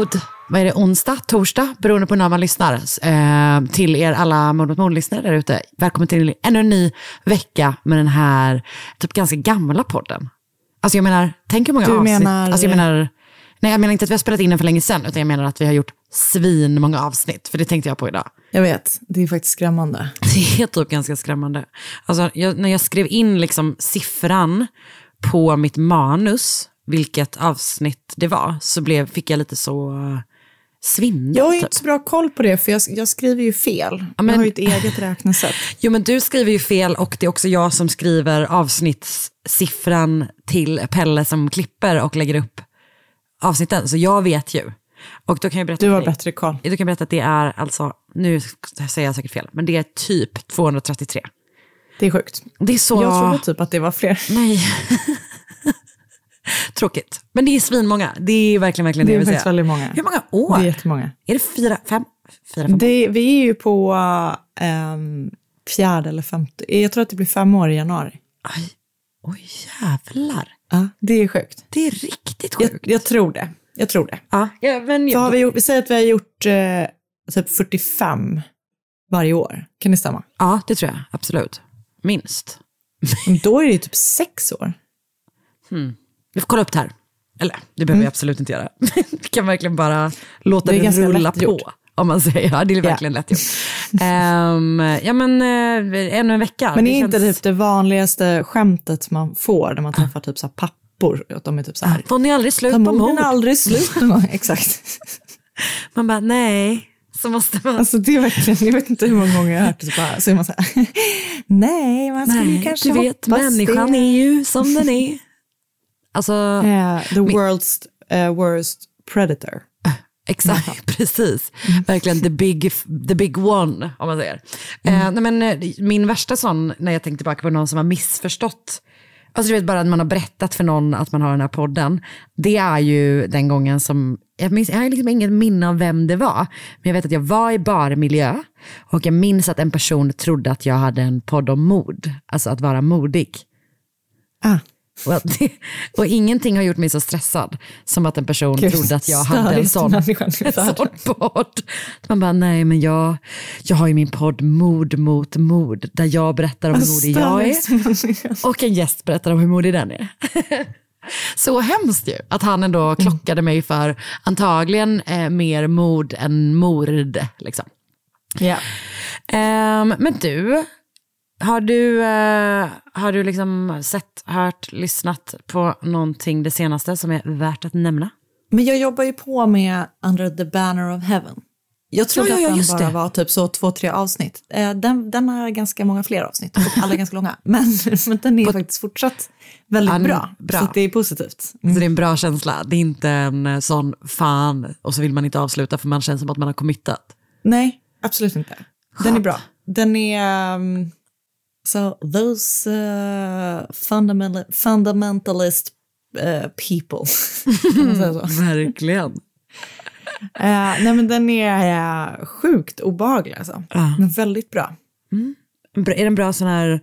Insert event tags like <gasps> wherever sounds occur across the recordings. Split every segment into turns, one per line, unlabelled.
God, vad är det, onsdag, torsdag, beroende på när man lyssnar. Eh, till er alla Mord mot mord-lyssnare där ute. Välkommen till ännu en ny vecka med den här typ ganska gamla podden. Alltså jag menar, tänk hur många
Du
avsnitt.
menar-
Alltså jag menar, nej jag menar inte att vi har spelat in den för länge sedan, utan jag menar att vi har gjort svin många avsnitt. För det tänkte jag på idag.
Jag vet, det är faktiskt skrämmande. <laughs>
Det är typ ganska skrämmande. Alltså, jag, när jag skrev in liksom siffran på mitt manus, vilket avsnitt det var, så blev, fick jag lite så uh, svindel.
Jag har
typ.
inte så bra koll på det, för jag, jag skriver ju fel.
men-
Jag har ju ett eget räknesätt. <laughs>
Jo men du skriver ju fel och det är också jag som skriver avsnittssiffran till Pelle som klipper och lägger upp avsnitten. Så jag vet ju. Och då kan jag berätta
Du har bättre koll.
Då kan berätta att det är alltså, nu säger jag säkert fel, men det är typ 233.
Det är sjukt.
Det är så...
Jag trodde typ att det var fler.
Nej. <laughs> <laughs> <laughs> Tråkigt. Men det är svinmånga. Det är verkligen, verkligen det,
Det är
jag vill säga.
väldigt många.
Hur många år?
Det är jättemånga.
Är det fyra, fem? Fyra, fem?
Det, vi är ju på um, fjärde eller femte. Jag tror att det blir fem år i januari.
Aj. Oj, jävlar.
Ja, det är sjukt.
Det är riktigt
Jag,
sjukt.
jag tror det. Jag tror det.
ja, ja, men,
Så har vi, gjort, vi säger att vi har gjort eh, typ 45 varje år. Kan det stämma?
ja, det tror jag. Absolut. Minst.
Men Då är det ju typ sex år.
Vi får kolla upp det här. Eller, det behöver vi absolut inte göra. <laughs> vi kan verkligen bara låta
Mm. Det
det, rulla
lätt gjort.
på. Om man säger, ja det är verkligen lätt gjort. <laughs> Ehm, ja men, uh, ännu en vecka.
Men
Det
är inte
känns-
typ det vanligaste skämtet man får när man träffar typ så här pappor. Att de är typ så här,
Får ni aldrig slut på mord?
aldrig slut? <laughs> Exakt.
Man bara, nej. Så måste man...
Alltså det är verkligen, jag vet inte hur många gånger jag har hört det, så, bara, så är man så här, nej, man skulle
Nej,
kanske
du vet,
hoppas
människan
det.
är ju som den är. Alltså,
Eh, the world's eh, worst predator. <laughs>
exakt, precis. Verkligen the big, the big one, om man säger.
Mm.
Eh, nej, men, eh, min värsta sån, när jag tänker tillbaka på någon som har missförstått, alltså du vet bara att man har berättat för någon att man har den här podden, det är ju den gången som, jag, minns, jag har liksom inget minne av vem det var, men jag vet att jag var i barmiljö och jag minns att en person trodde att jag hade en podd om mord, alltså att vara modig.
Ah,
Och, att det, och ingenting har gjort mig så stressad som att en person
Gud,
trodde att jag hade en sån, en sån podd. Man bara, nej men jag, jag har ju min podd Mord mot mord, där jag berättar om hur modig jag är och en gäst berättar om hur modig den är. <laughs> Så hemskt ju, att han ändå klockade mig för antagligen eh, mer mord än mord. Liksom.
ja.
Ehm, men du, har du, eh, har du liksom sett, hört, lyssnat på någonting det senaste som är värt att nämna?
Men jag jobbar ju på med Under the banner of heaven. Jag trodde
Ja, ja, ja,
att den bara
det.
var typ så två, tre avsnitt. Eh, Den, den har ganska många fler avsnitt och alla är ganska långa. <laughs> Men, men den är faktiskt fortsatt väldigt
Ja,
bra.
bra.
Så det är positivt.
Så det är en bra känsla. Det är inte en eh, sån fan och så vill man inte avsluta för man känner som att man har committat.
Nej, absolut inte. Den är bra. Den är... Um, so those uh, fundamental, fundamentalist uh, people. <laughs>
Verkligen. <laughs>
Eh, nej men den är uh, sjukt obehaglig alltså.
Ja.
Men väldigt bra.
Bra- Är det en bra sån här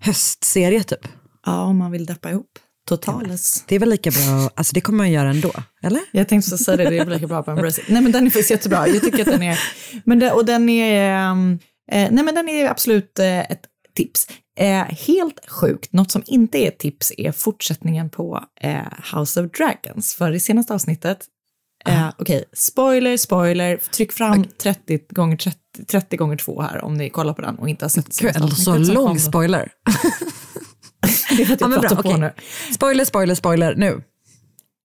höstserie typ?
Ja, om man vill deppa ihop. Totales.
Det är väl lika bra, alltså det kommer man göra ändå, eller?
Jag tänkte så säga det, det är väl lika bra på Embrace it. Nej men den är faktiskt jättebra. Jag tycker att den är, men det, och den är, ehm, eh, nej men den är absolut eh, ett tips. Eh, helt sjukt, något som inte är ett tips är fortsättningen på eh, House of Dragons. För i senaste avsnittet, eh, okej, spoiler, spoiler, tryck fram 30 gånger 30, 30 gånger 2 här om ni kollar på den och inte har sett
Gud,
senaste
alltså så
som
lång spoiler. <laughs>
Det är för att
Ja,
jag
men bra,
på
okej.
nu.
Spoiler, spoiler, spoiler, nu.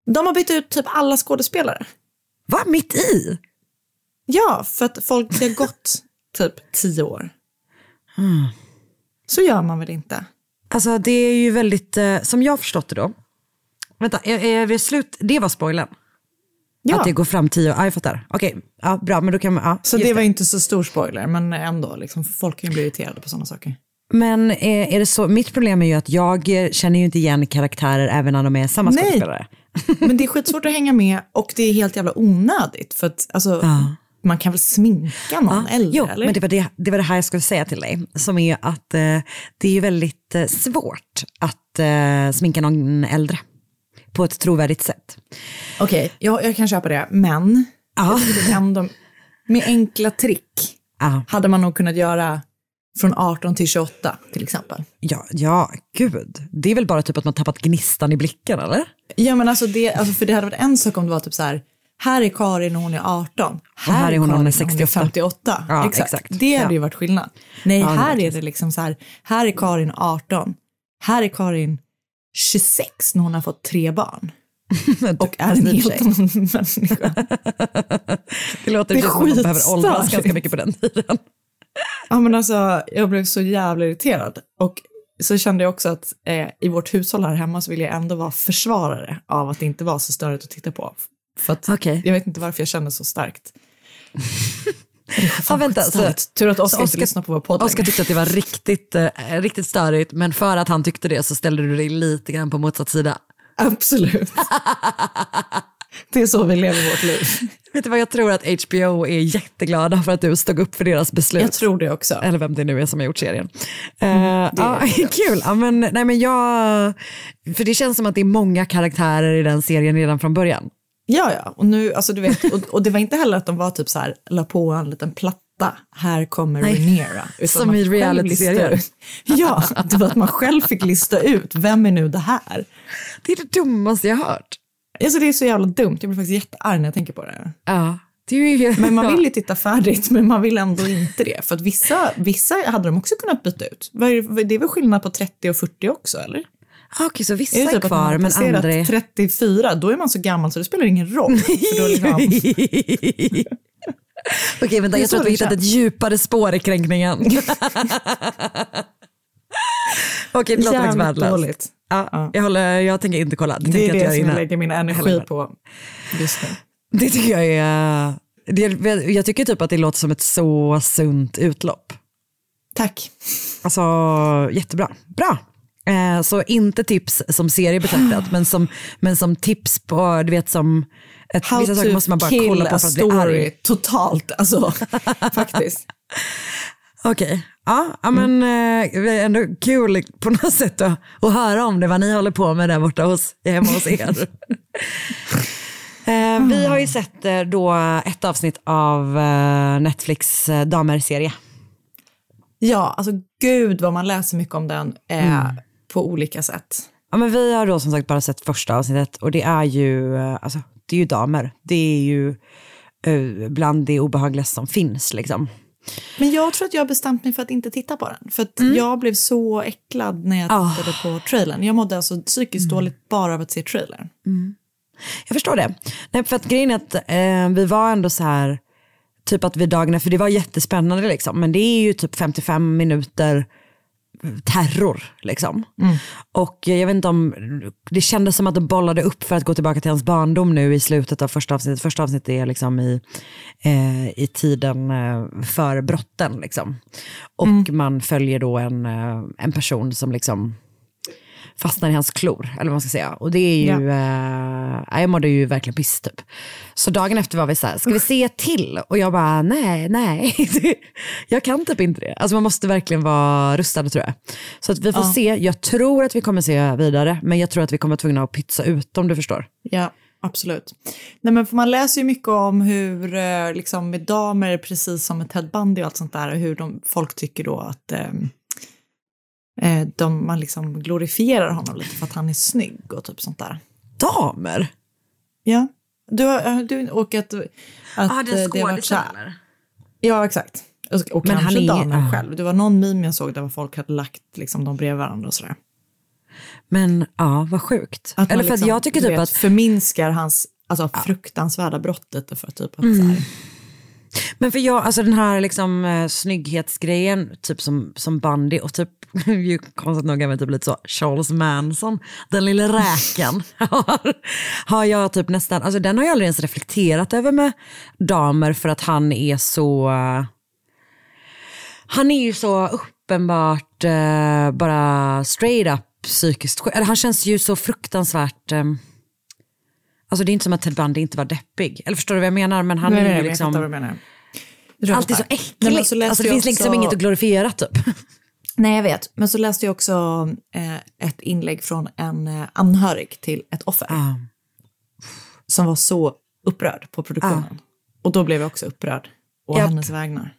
De har bytt ut typ alla skådespelare.
Va, mitt i?
Ja, för att folk det har gått typ tio år.
Hmm.
Så gör man väl inte?
Alltså det är ju väldigt, eh, som jag har förstått det då. Vänta, är, är vi slut? Det var spoilern?
Ja,
Att det går fram tio? Ja, jag fattar. Okej, ja, bra, men då kan man, ja,
så det var ju inte så stor spoiler, men ändå, liksom, folk kan ju bli irriterade på sådana saker.
Men är, är det så, mitt problem är ju att jag eh, känner ju inte igen karaktärer även när de är samma
Nej.
skådespelare.
Men det är <laughs> skitsvårt att hänga med och det är helt jävla onödigt, för att alltså,
Ja.
Man kan väl sminka någon äldre,
jo,
eller?
men det var det, det var det här jag skulle säga till dig. Som är att eh, det är ju väldigt eh, svårt att eh, sminka någon äldre. På ett trovärdigt sätt.
Okej, jag, jag kan köpa det, men
Ja.
ändå, med enkla trick
Ja,
hade man nog kunnat göra från 18 till 28 till exempel.
ja, ja, gud. Det är väl bara typ att man tappat gnistan i blicken, eller?
Ja men alltså det, alltså för det hade varit en sak om det var typ så här, här är Karin och hon är 18. Här,
här är hon när hon är
Karin
68.
58.
Ja,
exakt.
exakt.
Det hade
Ja.
ju varit skillnad. Nej,
Ja, det
här
är
är det liksom så här, här är Karin 18. Här är Karin 26 när hon har fått tre barn. <laughs> Och är en helt annan människa. <laughs>
Det låter
Det
som att man behöver åldras ganska mycket på den tiden.
Ja men alltså, jag blev så jävla irriterad. Och så kände jag också att eh, i vårt hushåll här hemma så vill jag ändå vara försvarare av att det inte var så störigt att titta på. För att
Okej.
jag vet inte varför jag känner så starkt. <laughs>
Ja, vänta, så.
Tur att Oskar inte lyssnar på vår podd
Oskar tyckte att det var riktigt, eh, riktigt störigt, men för att han tyckte det så ställde du dig lite grann på motsatt sida.
Absolut. <laughs> det är så vi lever vårt liv.
Vet du vad, jag tror att HBO är jätteglada för att du stod upp för deras beslut.
Jag tror det också.
Eller vem det nu är som har gjort serien.
Mm,
Eh, ja, <laughs> kul, ja, men, nej, men jag, för det känns som att det är många karaktärer i den serien redan från början.
Ja, ja. Och, nu, alltså, du vet, och, och det var inte heller att de var typ så här, la på en liten platta, här kommer
Nej.
Utan
Som i realityserier.
Ja, det var att man själv fick lista ut, vem är nu det här?
Det är det dummaste jag har hört.
Alltså, det är så jävla dumt, jag blir faktiskt jättearg när jag tänker på det.
Ja, det är ju,
Men man vill ju titta färdigt, men man vill ändå inte det. För att vissa, vissa hade de också kunnat byta ut. Det är väl skillnad på 30 och 40 också, eller?
Ah, Okej, så vissa
Är
är,
typ man
kvar, men andra är...
34, då är man så gammal så det spelar ingen roll. Liksom, <laughs> <laughs>
Okej, vänta,
Det är
jag tror att vi hittat ett djupare spår i kränkningen. <laughs> Okej, det låter faktiskt värdelöst. Ja,
Ja.
Jag, håller, jag tänker inte kolla. Det,
Det är
jag
det
göra
som jag
innan.
lägger min energi
Heller.
på just nu.
Det tycker jag är... Det, jag tycker typ att det låter som ett så sunt utlopp.
Tack.
Alltså jättebra. Bra. Eh, så inte tips som serie betraktat, men som, men som tips på, du vet som, ett,
How
vissa saker måste man bara kolla på för att bli arg.
story totalt, alltså <laughs> faktiskt.
Okej, ja, ja men eh, det är ändå kul på något sätt att, att höra om det, vad ni håller på med där borta hos, hemma hos er. <laughs> eh, vi har ju sett eh, då ett avsnitt av eh, Netflix eh, damer-serie.
Ja, alltså gud vad man läser mycket om den eh, på olika sätt.
Ja, men vi har då som sagt bara sett första avsnittet och det är ju, eh, alltså, det är ju damer. Det är ju eh, bland det obehagligaste som finns. Liksom.
Men jag tror att jag har bestämt mig för att inte titta på den. För att jag blev så äcklad när jag
Ah.
tittade på trailern. Jag mådde alltså psykiskt dåligt bara av att se trailern.
Jag förstår det. Nej, för att grejen är att eh, vi var ändå så här, typ att vi dagarna, för det var jättespännande liksom, men det är ju typ 55 minuter terror. Liksom. Och jag vet inte om, det kändes som att det bollade upp för att gå tillbaka till hans barndom nu i slutet av första avsnittet. Första avsnittet är liksom i, eh, i tiden eh, före brotten. Liksom. Och man följer då en, eh, en person som liksom fastnar i hans klor, eller vad man ska säga. Och det är ju, eh, jag mådde ju verkligen piss typ. Så dagen efter var vi så här, ska vi se till? Och jag bara, nej, nej, <laughs> jag kan typ inte det. Alltså man måste verkligen vara rustad tror jag. Så att vi får se, jag tror att vi kommer se vidare, men jag tror att vi kommer vara tvungna att pytsa ut om du förstår.
Ja, absolut. Nej, men för man läser ju mycket om hur, eh, liksom med damer, precis som med Ted Bundy och allt sånt där, hur de, folk tycker då att eh, de, man liksom glorifierar honom lite för att han är snygg och typ sånt där.
Damer?
Ja, du, har- eh, du, och att, att
Ah,
eh, det har varit så här.
eller?
Ja, exakt. Och, och
Men
kanske
han är-
damen
ah.
själv. Det var någon meme jag såg där folk hade lagt liksom, dem bredvid varandra och sådär.
Men ja, vad sjukt.
Att
eller för
liksom,
jag tycker typ
vet,
att
förminskar hans alltså, fruktansvärda brottet för typ att
Mm.
så här,
men för jag, alltså den här liksom eh, snygghetsgrejen, typ som, som bandy och typ, <laughs> ju konstigt nog även typ lite så, Charles Manson, den lilla räken, <laughs> har, har jag typ nästan, alltså den har jag aldrig ens reflekterat över med damer för att han är så, eh, han är ju så uppenbart eh, bara straight up psykiskt. Eller han känns ju så fruktansvärt, eh, alltså det är inte som att Ted Bundy inte var deppig. Eller förstår du vad jag menar? Men han
Nej,
är ju
jag
liksom...
menar. Jag tror
Allt är så äckligt.
Nej, så
alltså, det finns liksom
också-
inget att glorifiera typ. <laughs>
Nej, jag vet. Men så läste jag också eh, ett inlägg från en eh, anhörig till ett offer
Ah.
som var så upprörd på produktionen. Och då blev jag också upprörd å
Japp.
hennes vägnar.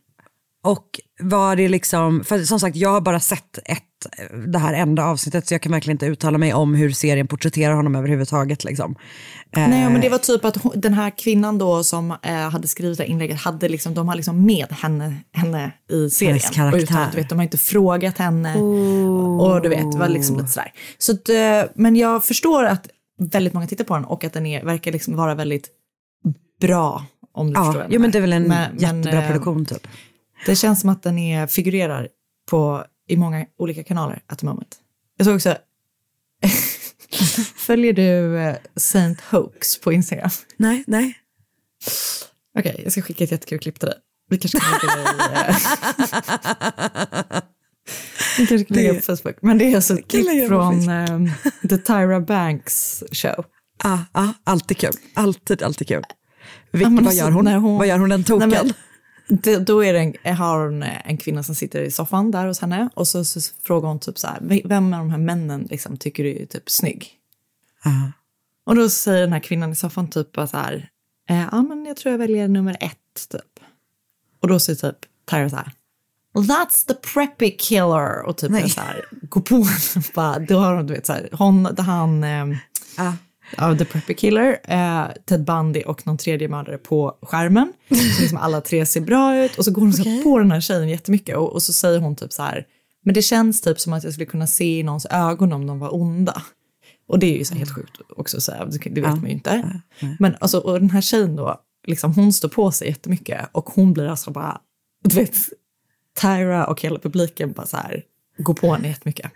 Och var det liksom, för som sagt jag har bara sett ett, det här enda avsnittet så jag kan verkligen inte uttala mig om hur serien porträtterar honom överhuvudtaget. Liksom. Eh,
Nej, men det var typ att den här kvinnan då som eh, hade skrivit det här inlägget, hade liksom, de har liksom med henne, henne i serien.
Hennes karaktär.
Och uttalat, du vet, de har inte frågat henne. Och du vet, det var liksom lite sådär. Så att, eh, men jag förstår att väldigt många tittar på den och att den är, verkar liksom vara väldigt bra. Om du förstår
ja,
jag
jo, men det är väl en.
Men- men,
jättebra
eh,
produktion typ.
Det känns som att den är, figurerar på, i många olika kanaler at the moment. Jag såg också, <laughs> följer du eh, Saint Hoax på Instagram?
Nej, nej.
Okej, jag ska skicka ett jättekul klipp till dig. Vi kanske kan lägga det i... eh, <laughs> Vi kanske kan lägga det på Facebook. Men det är alltså ett klipp från um, The Tyra Banks show.
Ah, ah, alltid kul. Alltid, alltid kul. Vil-
Ja,
vad,
alltså,
gör hon?
hon-
vad gör hon den token?
Nej, men då är det en, har hon eh, en kvinna som sitter i soffan där hos henne och så, så frågar hon typ så här, "V- vem av de här männen liksom, tycker du är typ snygg?
Ah.
Och då säger den här kvinnan i soffan typ bara så här, eh, ja men jag tror jag väljer nummer ett typ. Och då säger typ Tyra så här, That's the preppy killer. Och typ
Nej.
så här, går på. Bara, då har hon, du vet, så här, hon, han, eh,
Ah.
Ja, the preppy killer, eh, Ted Bundy och någon tredje mördare på skärmen. Så liksom alla tre ser bra ut. Och så går hon så på den här tjejen jättemycket. Och, och så säger hon typ så här, men det känns typ som att jag skulle kunna se i någons ögon om de var onda. Och det är ju så helt sjukt också, så här, det vet man ju inte. Men alltså, och den här tjejen då, liksom, hon står på sig jättemycket och hon blir alltså bara, du vet, Tyra och hela publiken bara så här, går på henne jättemycket.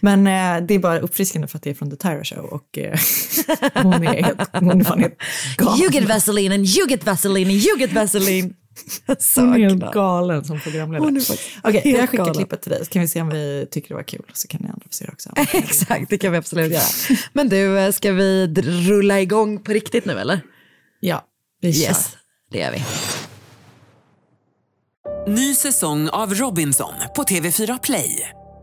Men eh, det är bara uppfriskande för att det är från The Tyra Show och eh, <laughs> hon är helt, hon är fan helt galen.
You get Vaseline and you get Vaseline and you get Vaseline. <laughs> Så
Hon är helt galen som programledare. Okej,
helt
jag skickar
galen.
klippet till dig så kan vi se om vi tycker det var kul. Så kan ni andra få se det också. <laughs>
Exakt, det kan vi absolut göra. Men du, eh, ska vi rulla igång på riktigt nu eller?
Ja, vi kör.
Yes, det gör vi.
Ny säsong av Robinson på TV4 Play.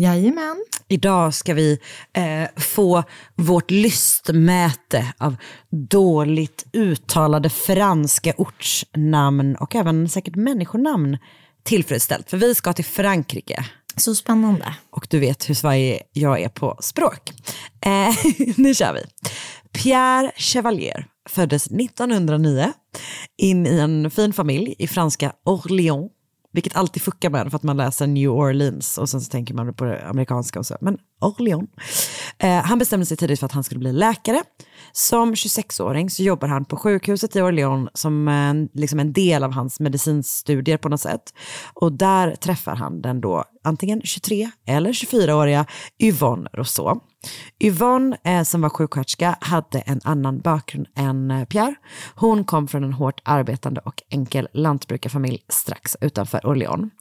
Jajamän.
Idag ska vi eh, få vårt lystmäte av dåligt uttalade franska ortsnamn och även säkert människonamn tillfredsställt. För vi ska till Frankrike.
Så spännande.
Och du vet hur Sverige jag är på språk. Eh, <laughs> nu kör vi. Pierre Chevalier föddes 1909 in i en fin familj i franska Orléans. Vilket alltid fuckar med för att man läser New Orleans och sen så tänker man på det amerikanska och så. Men Orléans. Eh, han bestämde sig tidigt för att han skulle bli läkare. Som 26-åring så jobbar han på sjukhuset i Orléans som en, liksom en del av hans medicinstudier på något sätt. Och där träffar han den då antingen 23 eller 24-åriga Yvonne Rousseau. Yvonne, eh, som var sjuksköterska, hade en annan bakgrund än eh, Pierre. Hon kom från en hårt arbetande och enkel lantbrukarfamilj strax utanför Orléans.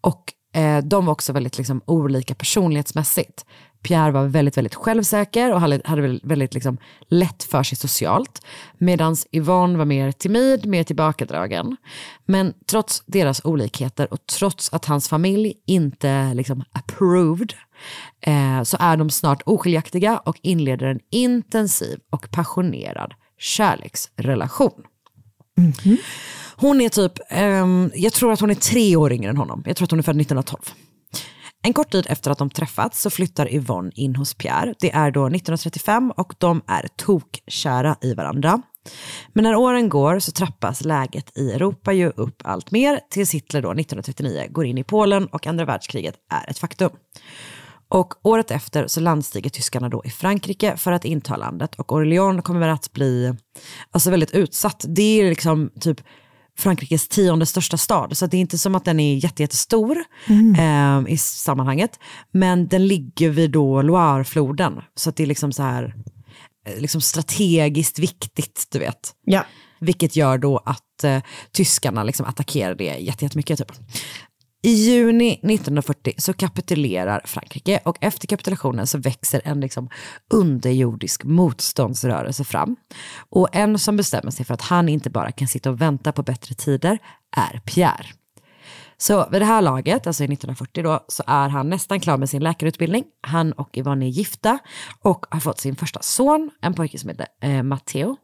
Och eh, de var också väldigt liksom, olika personlighetsmässigt. Pierre var väldigt, väldigt självsäker och hade, hade väldigt, liksom, lätt för sig socialt. Medan Yvonne var mer timid, mer tillbakadragen. Men trots deras olikheter och trots att hans familj inte liksom, approved eh, så är de snart oskiljaktiga och inleder en intensiv och passionerad kärleksrelation. Hon är typ, ehm, jag tror att hon är tre år yngre än honom. Jag tror att hon är född 1912. En kort tid efter att de träffats så flyttar Yvonne in hos Pierre. Det är då 1935 och de är tokkära i varandra. Men när åren går så trappas läget i Europa ju upp allt mer tills Hitler då 1939 går in i Polen och andra världskriget är ett faktum. Och året efter så landstiger tyskarna då i Frankrike för att inta landet och Orléans kommer att bli alltså väldigt utsatt. Det är liksom typ Frankrikes tionde största stad, så det är inte som att den är jätte, jättestor eh, i sammanhanget. Men den ligger vid då Loirefloden, så det är liksom så här eh, liksom strategiskt viktigt, du vet.
Ja.
Vilket gör då att eh, tyskarna liksom attackerar det jätte- jättemycket. Typ. I juni 1940 så kapitulerar Frankrike och efter kapitulationen så växer en liksom underjordisk motståndsrörelse fram. Och en som bestämmer sig för att han inte bara kan sitta och vänta på bättre tider är Pierre. Så vid det här laget, alltså i 1940 då, så är han nästan klar med sin läkarutbildning. Han och Yvonne är gifta och har fått sin första son, en pojke som heter eh, Matteo.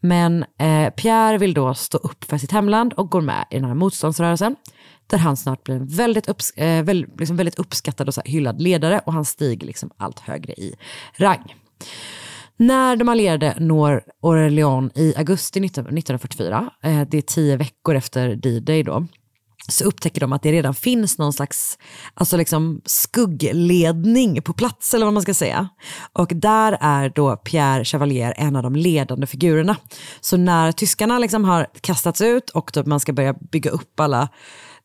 Men eh, Pierre vill då stå upp för sitt hemland och går med i den här motståndsrörelsen. Där han snart blir en väldigt, upps eh, väl, liksom väldigt uppskattad och så här hyllad ledare och han stiger liksom allt högre i rang. När de allierade når Orléans i augusti 19, 1944, eh, det är tio veckor efter D-Day då, så upptäcker de att det redan finns någon slags alltså liksom skuggledning på plats, eller vad man ska säga. Och där är då Pierre Chevalier en av de ledande figurerna. Så när tyskarna liksom har kastats ut och då man ska börja bygga upp alla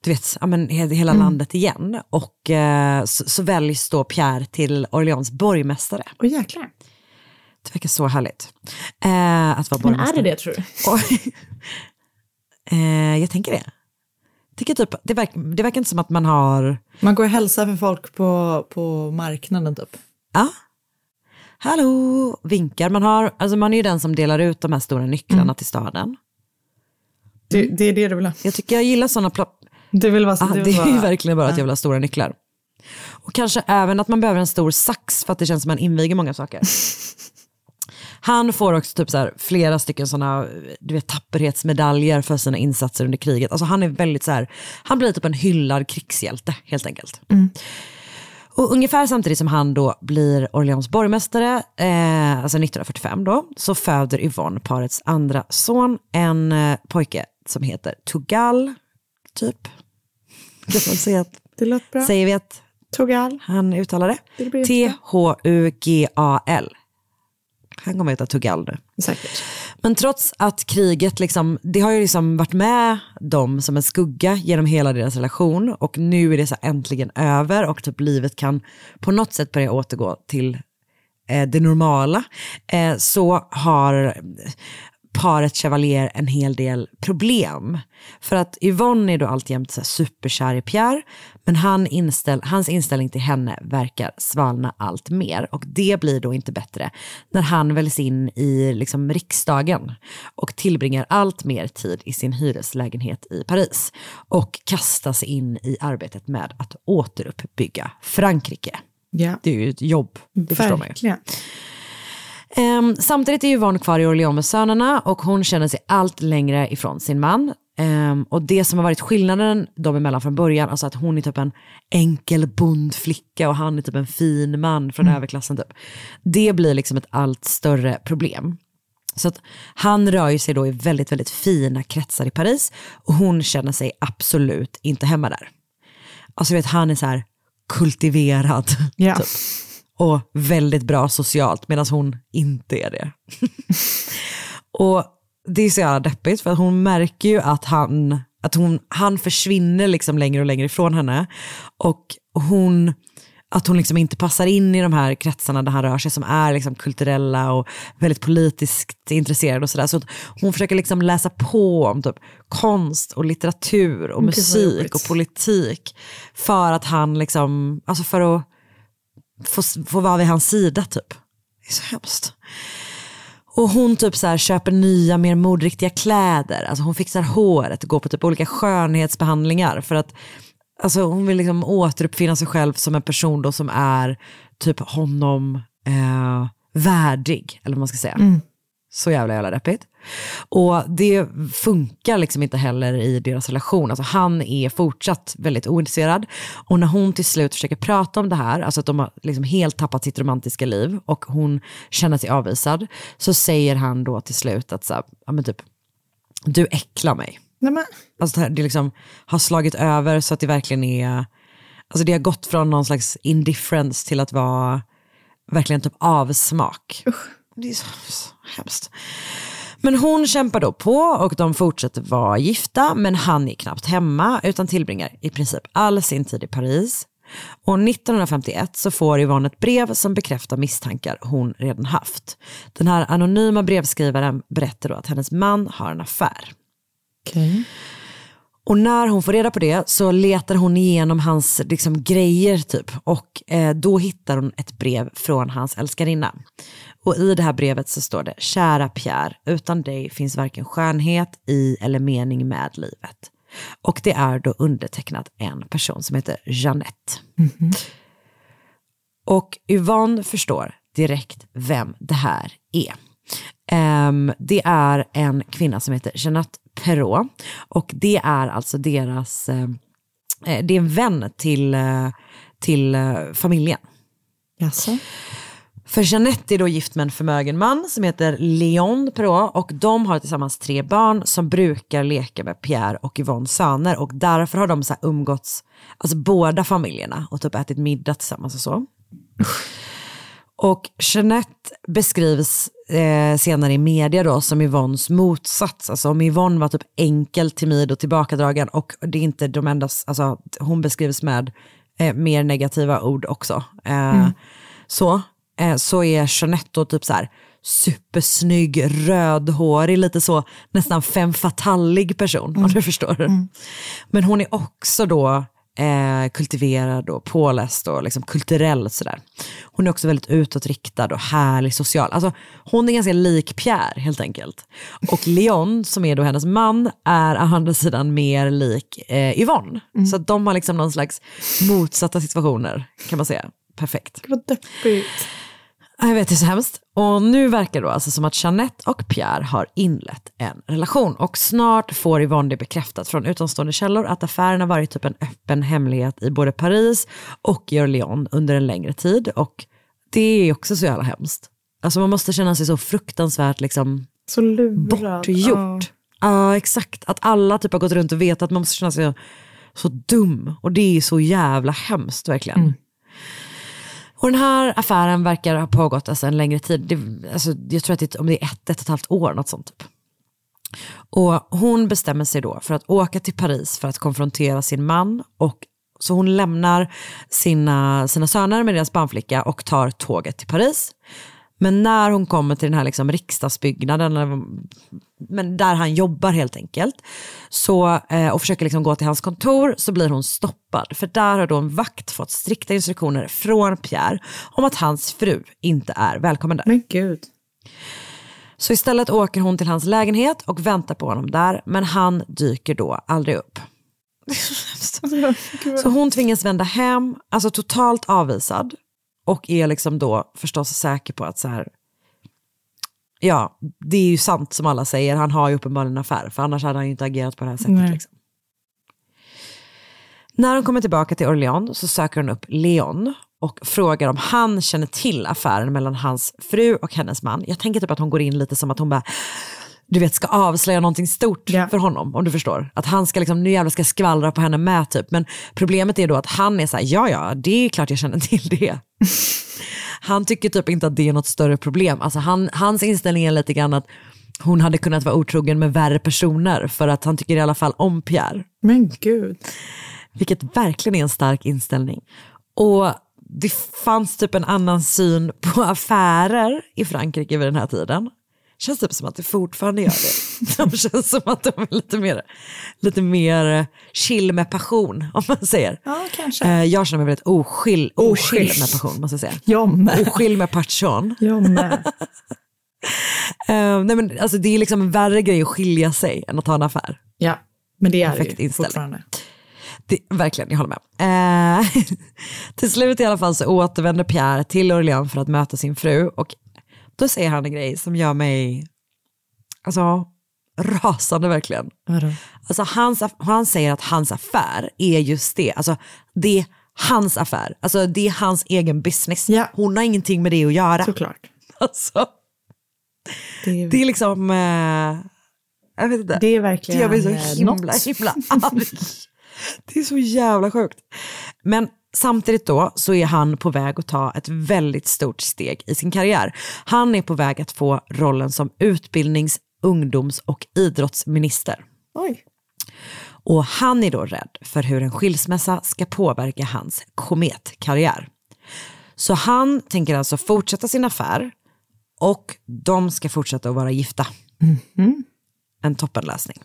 du vet, ja, men he- hela landet igen. Och eh, så, så väljs då Pierre till Orleans borgmästare.
Och jäklar.
Det verkar så härligt. Eh, att vara
Men är
borgmästare.
det det tror du? <laughs>
Eh, jag tänker det. Tycker typ, det, verk, det verkar inte som att man har...
Man går och hälsar för folk på, på marknaden typ.
Ja. Hallå, vinkar. Man, har, alltså man är ju den som delar ut de här stora nycklarna
Mm.
till staden.
Det, det är det du vill ha.
Jag tycker jag gillar sådana... Pla-
Du vill vara...
ah,
du
det
vill
är ju
vara-
verkligen bara att
Ja.
jag vill ha stora nycklar. Och kanske även att man behöver en stor sax för att det känns som att man inviger många saker. <laughs> Han får också typ så här, flera stycken sådana du vet, tapperhetsmedaljer för sina insatser under kriget. Alltså han är väldigt så här, han blir typ en hyllad krigshjälte helt enkelt. Och ungefär samtidigt som han då blir Orleans borgmästare, eh, alltså 1945 då, så föder Yvonne parets andra son, en eh, pojke som heter Tugal, typ. Kan man säga att,
Det låter bra.
säger vi att
Tugal.
han uttalar det?
Det.
T-H-U-G-A-L. Han kommer att heta Tugal nu.
Säkert.
Men trots att kriget, liksom, det har ju liksom varit med dem som en skugga genom hela deras relation och nu är det så äntligen över och typ livet kan på något sätt börja återgå till eh, det normala. Eh, så har paret Chevalier en hel del problem. För att Yvonne är då alltjämt så superkär i Pierre, men han inställ, hans inställning till henne verkar svalna allt mer. Och det blir då inte bättre när han väljs in i liksom riksdagen och tillbringar allt mer tid i sin hyreslägenhet i Paris och kastas in i arbetet med att återuppbygga Frankrike.
Ja.
Det är ju ett jobb, det förstår man ju. Ehm, samtidigt är Yvonne kvar i Orléans med sönerna och hon känner sig allt längre ifrån sin man. Ehm, och det som har varit skillnaden dem emellan från början, alltså att hon är typ en enkel bondflicka och han är typ en fin man från överklassen typ. Det blir liksom ett allt större problem. Så att han rör ju sig då i väldigt, väldigt fina kretsar i Paris och hon känner sig absolut inte hemma där. Alltså vet, han är så här kultiverad.
Ja.
Typ. Och väldigt bra socialt medan hon inte är det. <laughs> och det är så jävla deppigt för att hon märker ju att han, att hon, han försvinner liksom längre och längre ifrån henne. Och hon, att hon liksom inte passar in i de här kretsarna där han rör sig som är liksom kulturella och väldigt politiskt intresserade och sådär. Så hon försöker liksom läsa på om typ konst och litteratur och musik och politik. För att han liksom, alltså för att få, få vara vid hans sida typ. Det är så hemskt. Och hon typ så här köper nya mer modriktiga kläder. Alltså hon fixar håret, går på typ olika skönhetsbehandlingar för att alltså hon vill liksom återuppfinna sig själv som en person då som är typ honom eh, värdig, eller vad man ska säga. Så jävla jävla deppigt. Och det funkar liksom inte heller i deras relation. Alltså han är fortsatt väldigt ointresserad. Och när hon till slut försöker prata om det här, alltså att de har liksom helt tappat sitt romantiska liv och hon känner sig avvisad, så säger han då till slut att så här, ja, men typ, du äcklar mig.
Nej, men,
Alltså det, här, det liksom har slagit över så att det verkligen är, alltså det har gått från någon slags indifference till att vara verkligen typ avsmak. Det är så, så hemskt. Men hon kämpar då på och de fortsätter vara gifta men han är knappt hemma utan tillbringar i princip all sin tid i Paris. Och 1951 så får Yvonne ett brev som bekräftar misstankar hon redan haft. Den här anonyma brevskrivaren berättar då att hennes man har en affär.
okej.
Och när hon får reda på det så letar hon igenom hans liksom, grejer typ. Och eh, då hittar hon ett brev från hans älskarinna. Och i det här brevet så står det, kära Pierre, utan dig finns varken skönhet i eller mening med livet. Och det är då undertecknat en person som heter Jeanette. Och Yvonne förstår direkt vem det här är. Ehm, det är en kvinna som heter Jeanette Perrault och det är alltså deras, eh, det är en vän till, eh, till eh, familjen.
Jaså?
För Jeanette är då gift med en förmögen man som heter Leon Perrault och de har tillsammans tre barn som brukar leka med Pierre och Yvonnes söner och därför har de så umgåtts, alltså båda familjerna och typ ätit middag tillsammans och så. Och Jeanette beskrivs eh, senare i media då som Yvonnes motsats. Alltså om Yvonne var typ enkel, timid och tillbakadragen och det är inte de enda, alltså hon beskrivs med eh, mer negativa ord också. Eh, Så, eh, så är Jeanette typ så här supersnygg, rödhårig, lite så nästan femme fatallig person om du förstår. Men hon är också då eh, kultiverad och påläst och liksom kulturell sådär. Hon är också väldigt utåtriktad och härlig social. Alltså, hon är ganska lik Pierre helt enkelt. Och <laughs> Leon, som är då hennes man, är å andra sidan mer lik eh, Yvonne. Så att de har liksom någon slags motsatta situationer kan man säga. Perfekt.
Vad deppigt.
Ja, Jag vet, det är så hemskt. Och nu verkar det alltså som att Jeanette och Pierre har inlett en relation. Och snart får Yvonne det bekräftat från utomstående källor att affären har varit typ en öppen hemlighet i både Paris och i Orléans under en längre tid. Och det är också så jävla hemskt. Alltså man måste känna sig så fruktansvärt liksom
Så lurad.
bortgjort. Ja, exakt. Att alla typ har gått runt och vet att man måste känna sig så dum. Och det är så jävla hemskt verkligen. Och den här affären verkar ha pågått alltså en längre tid. Det, alltså, jag tror att det, om det är ett, ett och ett halvt år, något sånt typ. Och hon bestämmer sig då för att åka till Paris för att konfrontera sin man. Och, så hon lämnar sina, sina söner med deras barnflicka och tar tåget till Paris. Men när hon kommer till den här liksom riksdagsbyggnaden, men där han jobbar helt enkelt, så, eh, och försöker liksom gå till hans kontor så blir hon stoppad. För där har då en vakt fått strikta instruktioner från Pierre om att hans fru inte är välkommen där.
Men gud.
Så istället åker hon till hans lägenhet och väntar på honom där, men han dyker då aldrig upp. <laughs> Så hon tvingas vända hem, alltså totalt avvisad. Och är liksom då förstås säker på att så här, ja, det är ju sant som alla säger, han har ju uppenbarligen en affär, för annars hade han ju inte agerat på det här sättet. Liksom. När hon kommer tillbaka till Orléans så söker hon upp Leon och frågar om han känner till affären mellan hans fru och hennes man. Jag tänker typ att hon går in lite som att hon bara, du vet, ska avslöja någonting stort för honom, om du förstår. Att han ska liksom, nu jävlar ska skvallra på henne med typ. Men problemet är då att han är så här, ja ja, det är klart jag känner till det. <laughs> han tycker typ inte att det är något större problem. Alltså han, hans inställning är lite grann att hon hade kunnat vara otrogen med värre personer för att han tycker i alla fall om Pierre.
Men gud.
Vilket verkligen är en stark inställning. Och det fanns typ en annan syn på affärer i Frankrike vid den här tiden. Känns typ som att det fortfarande gör det. <laughs> De känns som att de är lite mer, lite mer chill med passion, om man säger.
Ja, kanske.
Eh, Jag känner mig väldigt oskill, oskill med passion, måste jag säga.
Jag med.
Oskill med passion.
Jag med. <laughs>
Eh, nej men, alltså, det är liksom en värre grej att skilja sig än att ha en affär.
Ja, men det är
Perfekt
det ju
inställning.
fortfarande.
Det, verkligen, jag håller med. Eh, <laughs> till slut i alla fall så återvänder Pierre till Orléans för att möta sin fru och då säger han en grej som gör mig alltså, rasande verkligen.
Vadå?
Alltså, hans, han säger att hans affär är just det. Alltså, det är hans affär. Alltså, det är hans egen business. Hon har ingenting med det att göra.
Såklart. <laughs>
Alltså,
Det är,
det är liksom... Eh, jag vet inte.
det är verkligen
Det gör mig så
eh,
himla,
något.
himla arg. <laughs> Det är så jävla sjukt. Men samtidigt då så är han på väg att ta ett väldigt stort steg i sin karriär. Han är på väg att få rollen som utbildnings-, ungdoms och idrottsminister.
Oj.
Och han är då rädd för hur en skilsmässa ska påverka hans kometkarriär. Så han tänker alltså fortsätta sin affär och de ska fortsätta att vara gifta. En toppenlösning.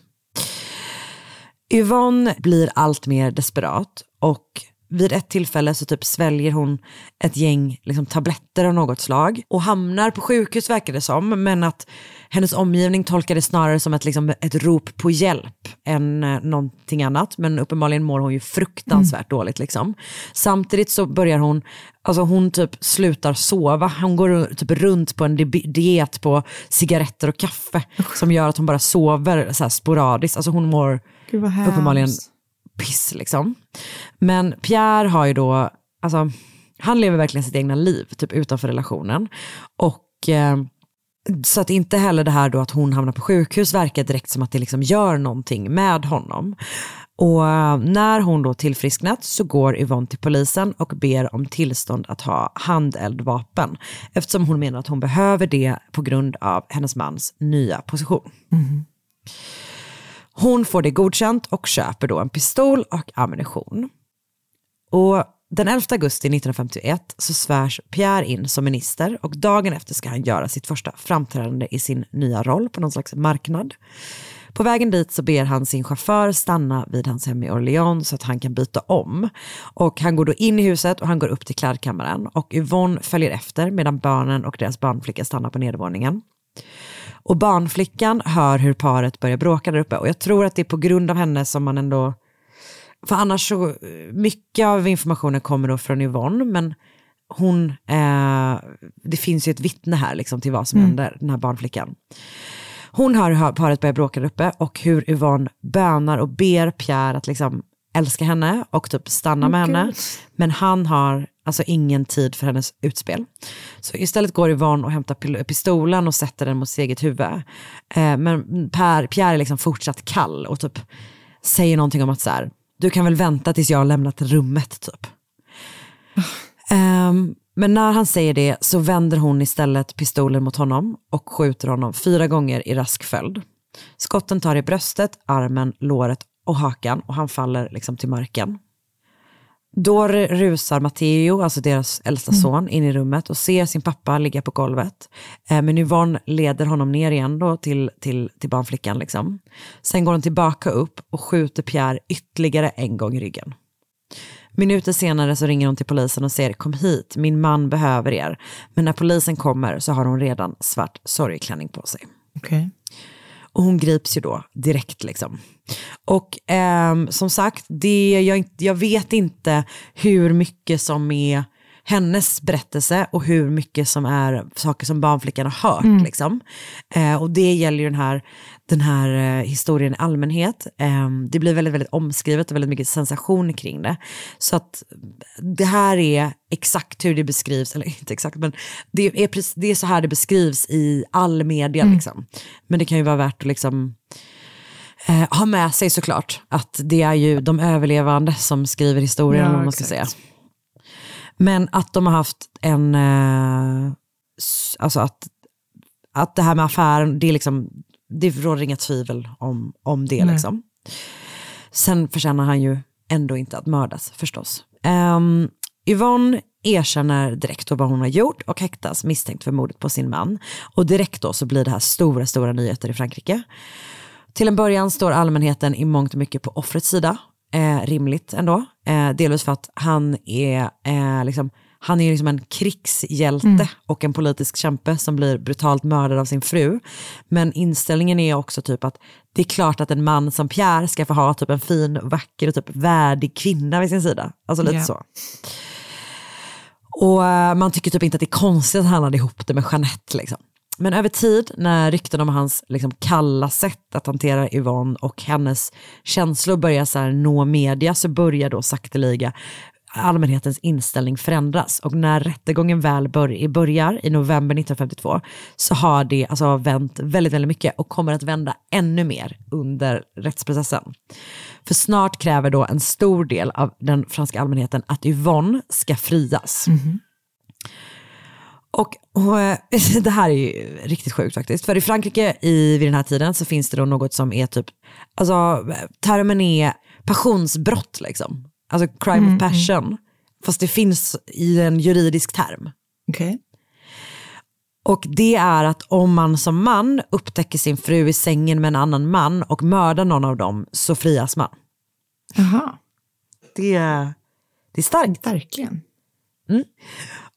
Yvonne blir allt mer desperat och vid ett tillfälle så typ sväljer hon ett gäng liksom, tabletter av något slag och hamnar på sjukhus verkar det som, men att hennes omgivning tolkar det snarare som ett, liksom, ett rop på hjälp än eh, någonting annat. Men uppenbarligen mår hon ju fruktansvärt dåligt. Liksom. Samtidigt så börjar hon, alltså hon typ slutar sova. Hon går typ runt på en di- diet på cigaretter och kaffe som gör att hon bara sover så sporadiskt. Alltså hon mår
vad hemskt
piss liksom. Men Pierre har ju då, alltså han lever verkligen sitt egna liv, typ utanför relationen. Och eh, så att inte heller det här då att hon hamnar på sjukhus verkar direkt som att det liksom gör någonting med honom. Och eh, när hon då tillfrisknat så går Yvonne till polisen och ber om tillstånd att ha handeldvapen. Eftersom hon menar att hon behöver det på grund av hennes mans nya position. Mm-hmm. Hon får det godkänt och köper då en pistol och ammunition. Och den 11 augusti 1951 så svärs Pierre in som minister och dagen efter ska han göra sitt första framträdande i sin nya roll på någon slags marknad. På vägen dit så ber han sin chaufför stanna vid hans hem i Orléans så att han kan byta om. Och han går då in i huset och han går upp till klädkammaren och Yvonne följer efter medan barnen och deras barnflicka stannar på nedervåningen. Och barnflickan hör hur paret börjar bråka där uppe och jag tror att det är på grund av henne som man ändå för annars så, mycket av informationen kommer då från Yvonne, men hon, eh, det finns ju ett vittne här liksom till vad som
Mm.
händer, den här barnflickan. Hon hör hur paret börjar bråka där uppe och hur Yvonne bönar och ber Pierre att liksom älska henne och typ stanna med
Åh,
henne. Men han har alltså ingen tid för hennes utspel. Så istället går Yvonne och hämtar pistolen och sätter den mot sitt eget huvud. Eh, men per, Pierre är liksom fortsatt kall och typ säger någonting om att så här, du kan väl vänta tills jag har lämnat rummet typ. um, men när han säger det så vänder hon istället pistolen mot honom och skjuter honom fyra gånger i rask följd. Skotten tar i bröstet, armen, låret och hakan och han faller liksom till marken. Då rusar Matteo, alltså deras äldsta son, in i rummet och ser sin pappa ligga på golvet. Eh, men Yvonne leder honom ner igen då till, till, till barnflickan. Liksom. Sen går hon tillbaka upp och skjuter Pierre ytterligare en gång i ryggen. Minuter senare så ringer hon till polisen och säger kom hit, min man behöver er. Men när polisen kommer så har hon redan svart sorgklänning på sig.
Okej.
Och hon grips ju då direkt liksom. Och eh, som sagt, det, jag, jag vet inte hur mycket som är hennes berättelse och hur mycket som är saker som barnflickan har hört.
Mm.
Liksom. Eh, och det gäller ju den här, den här eh, historien i allmänhet. Eh, det blir väldigt, väldigt omskrivet och väldigt mycket sensation kring det. Så att det här är exakt hur det beskrivs, eller <laughs> inte exakt, men det är, precis- det är så här det beskrivs i all media.
Mm.
Liksom. Men det kan ju vara värt att liksom eh, ha med sig såklart att det är ju de överlevande som skriver historien,
Ja,
vad man ska säga. Men att de har haft en, eh, alltså att, att det här med affären, det är liksom, det råder inga tvivel om, om det
Nej.
liksom. Sen förtjänar han ju ändå inte att mördas förstås. Um, Yvonne erkänner direkt vad hon har gjort och häktas misstänkt för mordet på sin man. Och direkt då så blir det här stora, stora nyheter i Frankrike. Till en början står allmänheten i mångt och mycket på offrets sida. Eh, rimligt ändå. Eh, delvis för att han är, eh, liksom, han är liksom en krigshjälte
Mm.
och en politisk kämpe som blir brutalt mördad av sin fru. Men inställningen är också typ att det är klart att en man som Pierre ska få ha typ en fin, vacker och typ värdig kvinna vid sin sida. Alltså lite
Ja.
så. Och eh, man tycker typ inte att det är konstigt att han hade ihop det med Jeanette. Liksom. Men över tid, när rykten om hans liksom, kalla sätt att hantera Yvonne och hennes känslor börjar så här, nå media så börjar då sakteliga allmänhetens inställning förändras. Och när rättegången väl bör- börjar i november 1952 så har det alltså vänt väldigt, väldigt mycket och kommer att vända ännu mer under rättsprocessen. För snart kräver då en stor del av den franska allmänheten att Yvonne ska frias. Mhm. Och, och <laughs> det här är ju riktigt sjukt faktiskt. För i Frankrike i, vid den här tiden så finns det då något som är typ, alltså termen är passionsbrott liksom. Alltså crime
Mm,
of passion. Fast det finns i en juridisk term.
Okej.
Och det är att om man som man upptäcker sin fru i sängen med en annan man och mördar någon av dem så frias man.
Jaha.
Det, är- det är starkt.
Verkligen.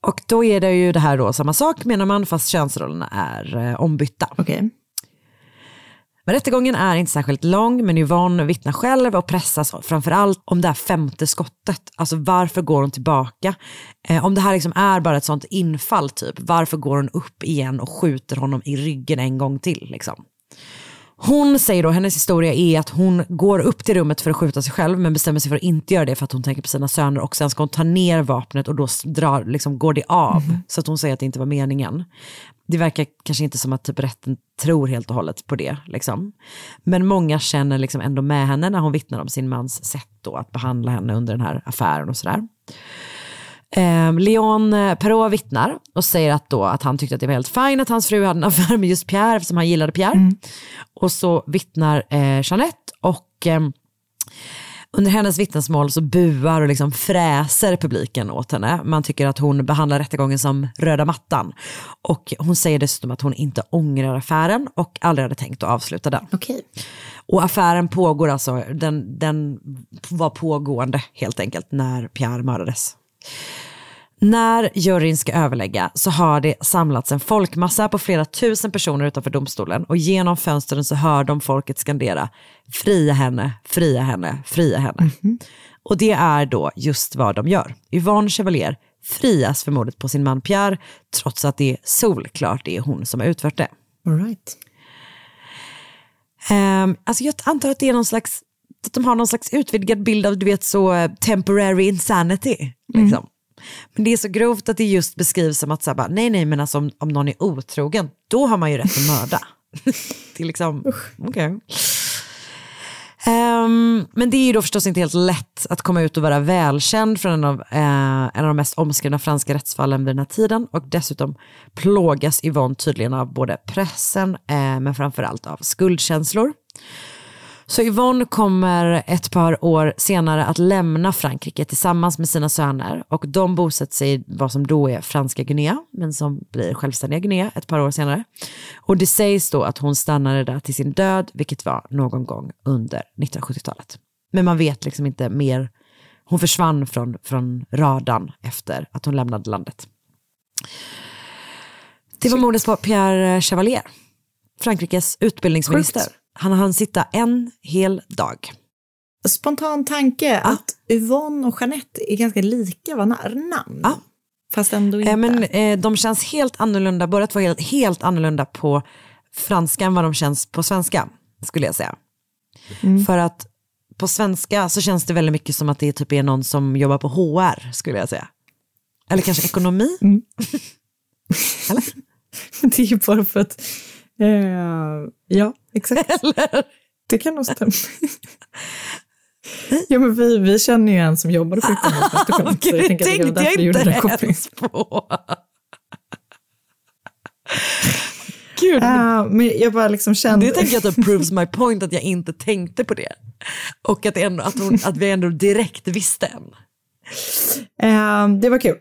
Och då är det ju det här då samma sak menar man fast könsrollerna är eh, ombytta.
Okej.
Men rättegången är inte särskilt lång men Yvonne vittnar själv och pressas framförallt om det här femte skottet. Alltså varför går hon tillbaka? Eh, om det här liksom är bara ett sånt infall typ, varför går hon upp igen och skjuter honom i ryggen en gång till? Liksom? Hon säger då, hennes historia är att hon går upp till rummet för att skjuta sig själv men bestämmer sig för att inte göra det för att hon tänker på sina söner och sen ska hon ta ner vapnet och då drar, liksom, går det av. Så att hon säger att det inte var meningen. Det verkar kanske inte som att typ rätten tror helt och hållet på det. Liksom. Men många känner liksom ändå med henne när hon vittnar om sin mans sätt då att behandla henne under den här affären och sådär. Eh, Leon eh, Perrault vittnar och säger att, då, att han tyckte att det var helt fint att hans fru hade en <laughs> affär med just Pierre eftersom han gillade Pierre. Och så vittnar eh, Jeanette och ehm, under hennes vittnesmål så buar och liksom fräser publiken åt henne. Man tycker att hon behandlar rättegången som röda mattan. Och hon säger dessutom att hon inte ångrar affären och aldrig hade tänkt att avsluta den.
Okej.
Och affären pågår alltså, den, den var pågående helt enkelt när Pierre mördades. När juryn ska överlägga så har det samlats en folkmassa på flera tusen personer utanför domstolen och genom fönstren så hör de folket skandera fria henne, fria henne, fria henne. Och det är då just vad de gör. Yvonne Chevalier frias för mordet på sin man Pierre trots att det är solklart det är hon som har utfört det.
All right.
Um, alltså jag antar att det är någon slags, att de har någon slags utvidgad bild av du vet så eh, temporary insanity. Liksom. Men det är så grovt att det just beskrivs som att så här, bara, nej nej men alltså om, om någon är otrogen, då har man ju rätt att mörda. <laughs> det är liksom, okej. Ehm, men det är ju då förstås inte helt lätt att komma ut och vara välkänd från en av, eh, en av de mest omskrivna franska rättsfallen vid den här tiden och dessutom plågas Yvonne tydligen av både pressen eh, men framförallt av skuldkänslor. Så Yvonne kommer ett par år senare att lämna Frankrike tillsammans med sina söner och de bosätter sig i vad som då är franska Guinea, men som blir självständiga Guinea ett par år senare. Och det sägs då att hon stannade där till sin död, vilket var någon gång under 1970-talet. Men man vet liksom inte mer. Hon försvann från, från radarn efter att hon lämnade landet. Det var mordet på Pierre Chevalier, Frankrikes utbildningsminister.
Sjukt.
Han hann sitta en hel dag.
Spontan tanke att Yvonne och Jeanette är ganska lika vad namn.
Ja.
Fast ändå inte.
Eh, men eh, de känns helt annorlunda, båda två helt, helt annorlunda på franska än vad de känns på svenska, skulle jag säga. För att på svenska så känns det väldigt mycket som att det typ är någon som jobbar på HR, skulle jag säga. Eller kanske ekonomi. <laughs> <laughs>
Det är ju bara för att... Eh, ja, exakt. <laughs> Det kan nog stämma. ja, men vi, vi känner ju en som jobbade på <laughs> jag tänker att det
tänkte jag
gjorde
inte
kopplingen.
ens på. Gud,
Eh, men jag bara liksom kände...
det tänker jag att det proves my point att jag inte tänkte på det. Och att, ändå, att, hon, att vi ändå direkt visste än.
Eh, det var kul.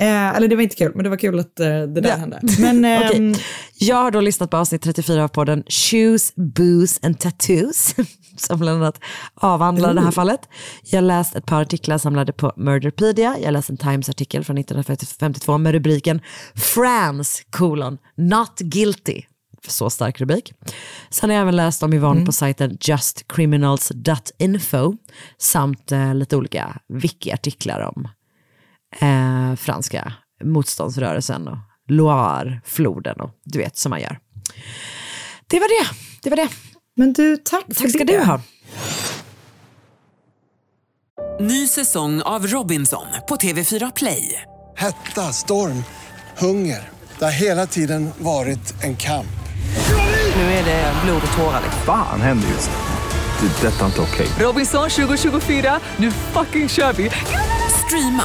Eh, eller det var inte kul, men det var kul att eh, det där
Ja.
hände. Men <laughs> ehm,
Okej. Jag har då lyssnat på avsnitt 34 av podden Shoes, Booze and Tattoos, <laughs> som bland annat avhandlar det här fallet. Jag läst ett par artiklar samlade på Murderpedia. Jag har läst en Times-artikel från 1952 med rubriken France, colon, not guilty. Så stark rubrik. Sen har jag även läst om Yvonne på sajten justcriminals.info samt eh, lite olika wiki-artiklar om eh, franska motståndsrörelsen och Loire-floden och du vet som man gör. Det var det. Det var det.
men du, tack, för
Tack ska
det.
du ha.
Ny säsong av Robinson på TV4 Play.
Hetta, storm, hunger. Det har hela tiden varit en kamp.
Nu är det blod och tårar.
Fan händer just nu. Det. är Detta är inte okej.
Robinson 2024, nu fucking kör vi! Streama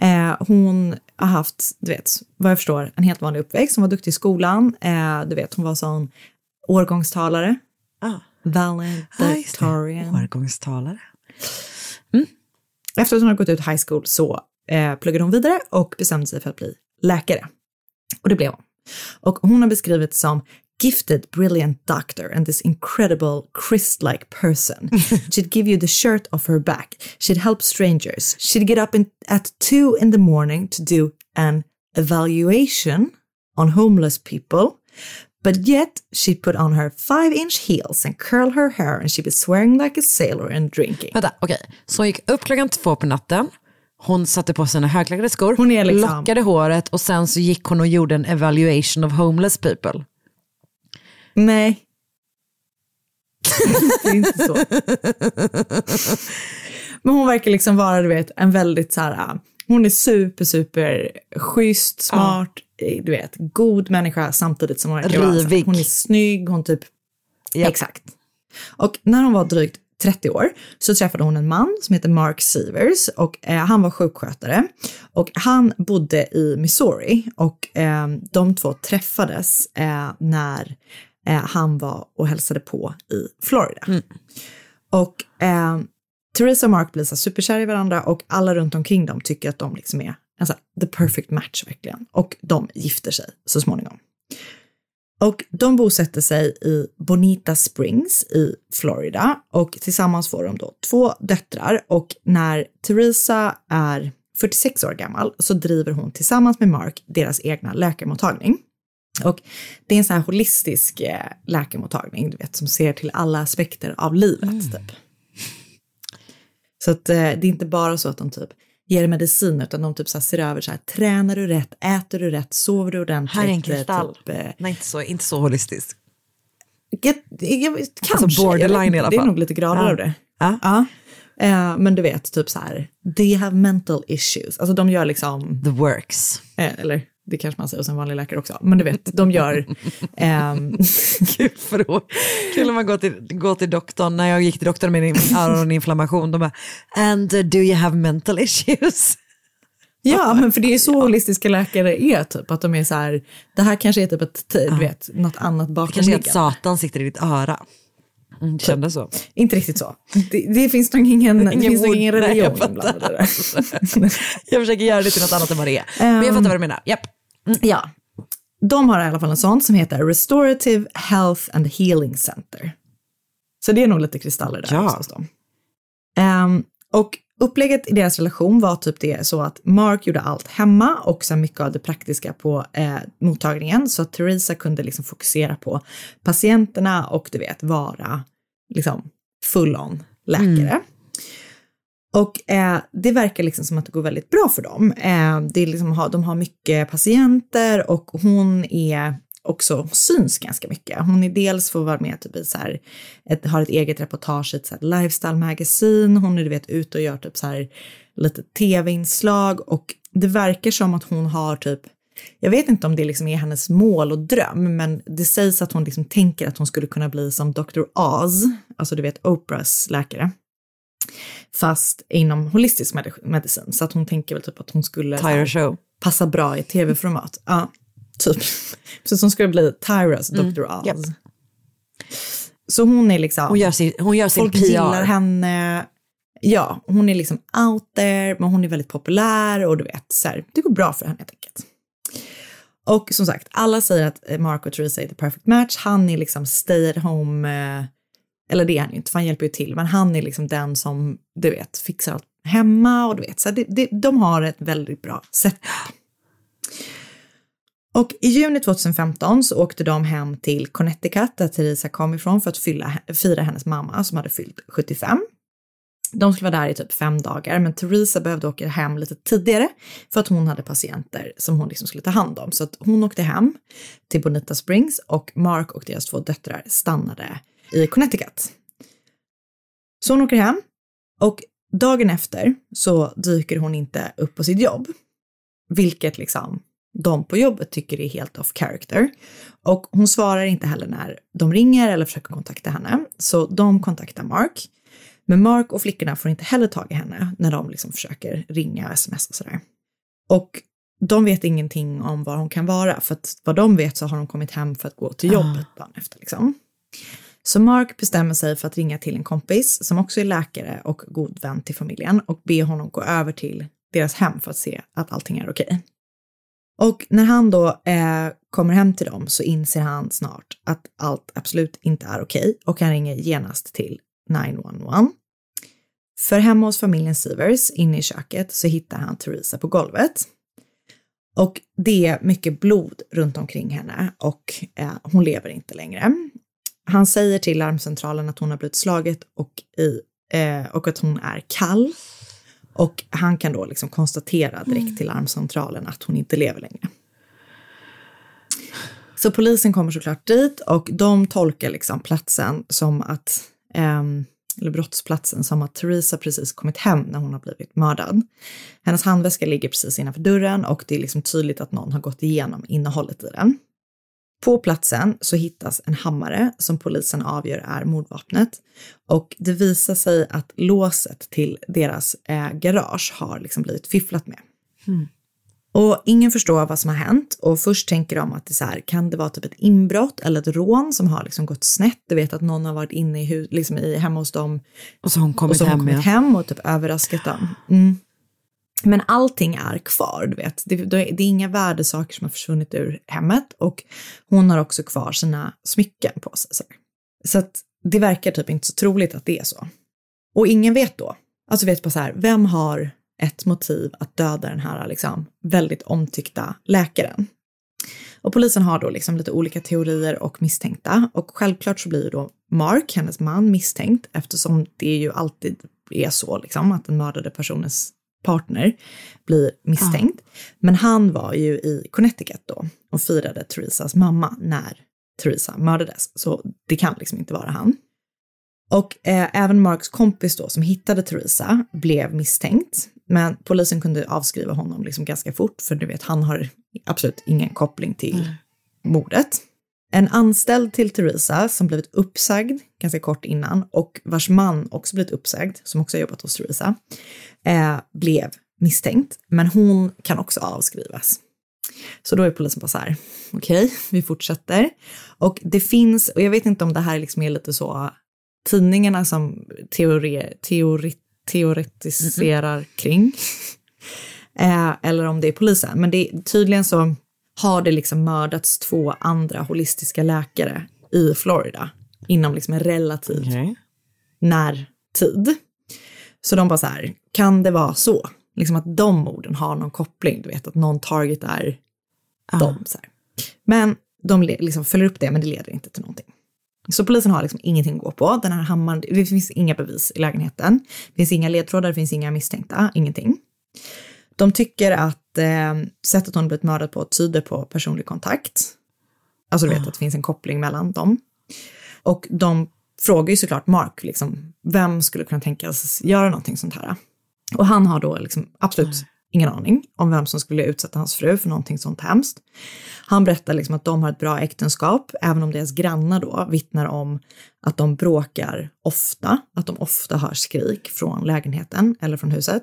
Eh, hon har haft, du vet, vad jag förstår, en helt vanlig uppväxt. Hon var duktig i skolan. Eh, du vet, hon var sån årgångstalare.
Ah.
Valedictorian.
Årgångstalare.
Efter att hon hade gått ut high school så eh, pluggade hon vidare och bestämde sig för att bli läkare. Och det blev hon. Och hon har beskrivits som gifted, brilliant doctor and this incredible Christ-like person. <laughs> She'd give you the shirt off her back. She'd help strangers. She'd get up in, at two in the morning to do an evaluation on homeless people. But yet she'd put on her five-inch heels and curl her hair and she'd be swearing like a sailor and drinking.
Vänta, okej. Så hon gick upp klockan två på natten. Hon satte på sina högklackade skor,
Hon liksom-
lockade håret och sen så gick hon och gjorde en evaluation of homeless people.
Nej. det är inte så. Men hon verkar liksom vara, du vet, en väldigt så här, ah, hon är super, super schysst, smart, eh, du vet, god människa samtidigt som hon verkar vara
Rivig.
Hon är snygg, hon typ,
Ja.
exakt. Och när hon var drygt 30 år så träffade hon en man som heter Mark Severs och eh, han var sjukskötare och han bodde i Missouri och eh, de två träffades eh, när eh, han var och hälsade på i Florida. Och eh, Theresa och Mark blir så superkära i varandra och alla runt omkring dem tycker att de liksom är en så här, the perfect match verkligen. Och de gifter sig så småningom. Och de bosätter sig i Bonita Springs i Florida och tillsammans får de då två döttrar och när Theresa är 46 år gammal så driver hon tillsammans med Mark deras egna läkarmottagning. Och det är en sån här holistisk eh, läkarmottagning, du vet, som ser till alla aspekter av livet. Typ. Så att eh, det är inte bara så att de typ ger medicin utan de typ så ser över så här, tränar du rätt, äter du rätt, sover du ordentligt?
Här är en kristall.
Typ, eh,
Nej, inte så, inte så holistisk.
jag, jag, kanske.
Alltså borderline i alla
inte, Det är
fall.
nog lite grader
Ja.
av det.
Ja.
Ja. Eh, men du vet, typ så här, they have mental issues. Alltså de gör liksom...
The works.
Eh, eller det kanske man säger en vanlig läkare också. Men du vet, de gör... <laughs> ehm,
Kul då. Kul om man går till, går till doktorn, när jag gick till doktorn med en öroninflammation, de bara, and uh, do you have mental issues?
Ja, men för det är så holistiska läkare är, typ att de är så här, det här kanske är typ ett, du vet, något annat
Det kanske är att. Satan sitter i ditt öra. Mm, det kändes så.
Inte riktigt så. Det, det finns nog ingen, det
Ingen
finns nog ingen religion
jag. <laughs> Jag försöker göra det till något annat än vad det är. Men jag
Ehm,
fattar vad du menar. Japp.
Ja, de har i alla fall en sån som heter Restorative Health and Healing Center. Så det är nog lite kristaller där
Ja.
hos dem. Ehm, och upplägget i deras relation var typ det så att Mark gjorde allt hemma och sen mycket av det praktiska på eh, mottagningen så att Theresa kunde liksom fokusera på patienterna och du vet vara liksom full on läkare. Och eh, det verkar liksom som att det går väldigt bra för dem. Eh, det är liksom, de har mycket patienter och hon är också syns ganska mycket. Hon är dels får vara med typ i så här, ett, har ett eget reportage i ett så här lifestyle magasin. Hon är du vet ute och gör typ så här lite tv-inslag och det verkar som att hon har typ jag vet inte om det liksom är hennes mål och dröm, men det sägs att hon liksom tänker att hon skulle kunna bli som Dr. Oz, alltså du vet Oprahs läkare fast inom holistisk medi- medicin. Så att hon tänker väl typ att hon skulle här, passa bra i tv-format. Ja, typ. <laughs> Så hon skulle bli Tyras
Mm,
Dr. Oz.
japp.
Så hon är liksom...
Hon gör sin, hon gör sin
Folk
PR.
gillar henne. Ja, hon är liksom out there, men hon är väldigt populär och du vet, så här, det går bra för henne helt enkelt. Och som sagt, alla säger att Mark och Theresa är the perfect match. Han är liksom stay at home, eh, eller det är han ju inte, för han hjälper ju till, men han är liksom den som, du vet, fixar allt hemma och du vet, så det, det, de har ett väldigt bra sätt. Och i juni 2015 så åkte de hem till Connecticut där Theresa kom ifrån för att fylla, fira hennes mamma som hade fyllt 75. De skulle vara där i typ fem dagar, men Theresa behövde åka hem lite tidigare för att hon hade patienter som hon liksom skulle ta hand om. Så att hon åkte hem till Bonita Springs och Mark och deras två döttrar stannade i Connecticut. Så hon åker hem och dagen efter så dyker hon inte upp på sitt jobb, vilket liksom de på jobbet tycker är helt off character. Och hon svarar inte heller när de ringer eller försöker kontakta henne, så de kontaktar Mark. Men Mark och flickorna får inte heller tag i henne när de liksom försöker ringa och sms och sådär. Och de vet ingenting om var hon kan vara, för att vad de vet så har hon kommit hem för att gå till jobbet dagen efter. Liksom. Så Mark bestämmer sig för att ringa till en kompis som också är läkare och god vän till familjen och be honom gå över till deras hem för att se att allting är okej. Och när han då eh, kommer hem till dem så inser han snart att allt absolut inte är okej och han ringer genast till 911. För hemma hos familjen Sivers, inne i köket, så hittar han Theresa på golvet. Och det är mycket blod runt omkring henne och eh, hon lever inte längre. Han säger till larmcentralen att hon har blivit slaget och, i, eh, och att hon är kall. Och han kan då liksom konstatera direkt till larmcentralen att hon inte lever längre. Så polisen kommer såklart dit och de tolkar liksom platsen som att, ehm, eller brottsplatsen som att Theresa precis kommit hem när hon har blivit mördad. Hennes handväska ligger precis innanför dörren och det är liksom tydligt att någon har gått igenom innehållet i den. På platsen så hittas en hammare som polisen avgör är mordvapnet och det visar sig att låset till deras eh, garage har liksom blivit fifflat med. Och ingen förstår vad som har hänt och först tänker de att det så här, kan det vara typ ett inbrott eller ett rån som har liksom gått snett? Du vet att någon har varit inne i, hu- liksom i hemma hos dem
Och så har hon kommit
och så hon
hem.
kommit hem och typ överraskat dem. Mm. Men allting är kvar, du vet. Det, det är inga värdesaker som har försvunnit ur hemmet och hon har också kvar sina smycken på sig. Så, så att det verkar typ inte så troligt att det är så. Och ingen vet då. Alltså vet bara så här, vem har ett motiv att döda den här liksom väldigt omtyckta läkaren? Och polisen har då liksom lite olika teorier och misstänkta och självklart så blir ju då Mark, hennes man, misstänkt eftersom det ju alltid är så, liksom, att den mördade personens partner blir misstänkt. Men han var ju i Connecticut då och firade Theresas mamma när Theresa mördades. Så det kan liksom inte vara han. Och eh, även Marks kompis då som hittade Theresa blev misstänkt. Men polisen kunde avskriva honom liksom ganska fort för du vet han har absolut ingen koppling till mordet. En anställd till Theresa som blivit uppsagd ganska kort innan och vars man också blivit uppsagd, som också har jobbat hos Theresa, eh, blev misstänkt. Men hon kan också avskrivas. Så då är polisen bara så här, okej, okay, vi fortsätter. Och det finns, och jag vet inte om det här liksom är lite så tidningarna som teori, teori, teoretiserar mm -hmm. kring. <laughs> eh, eller om det är polisen. Men det, tydligen så har det liksom mördats två andra holistiska läkare i Florida inom liksom en relativt okay. när tid. Så de bara så här, kan det vara så? Liksom att de morden har någon koppling, du vet att någon target är ah. dem. Så här. Men de liksom följer upp det, men det leder inte till någonting. Så polisen har liksom ingenting att gå på. Den här hammaren, det finns inga bevis i lägenheten. Det finns inga ledtrådar, det finns inga misstänkta, ingenting. De tycker att eh, sättet hon blivit mördad på tyder på personlig kontakt. Alltså du vet att det finns en koppling mellan dem. Och de frågar ju såklart Mark, liksom, vem skulle kunna tänkas göra någonting sånt här? Och han har då liksom absolut mm. ingen aning om vem som skulle utsätta hans fru för någonting sånt hemskt. Han berättar liksom att de har ett bra äktenskap, även om deras grannar då vittnar om att de bråkar ofta, att de ofta hör skrik från lägenheten eller från huset.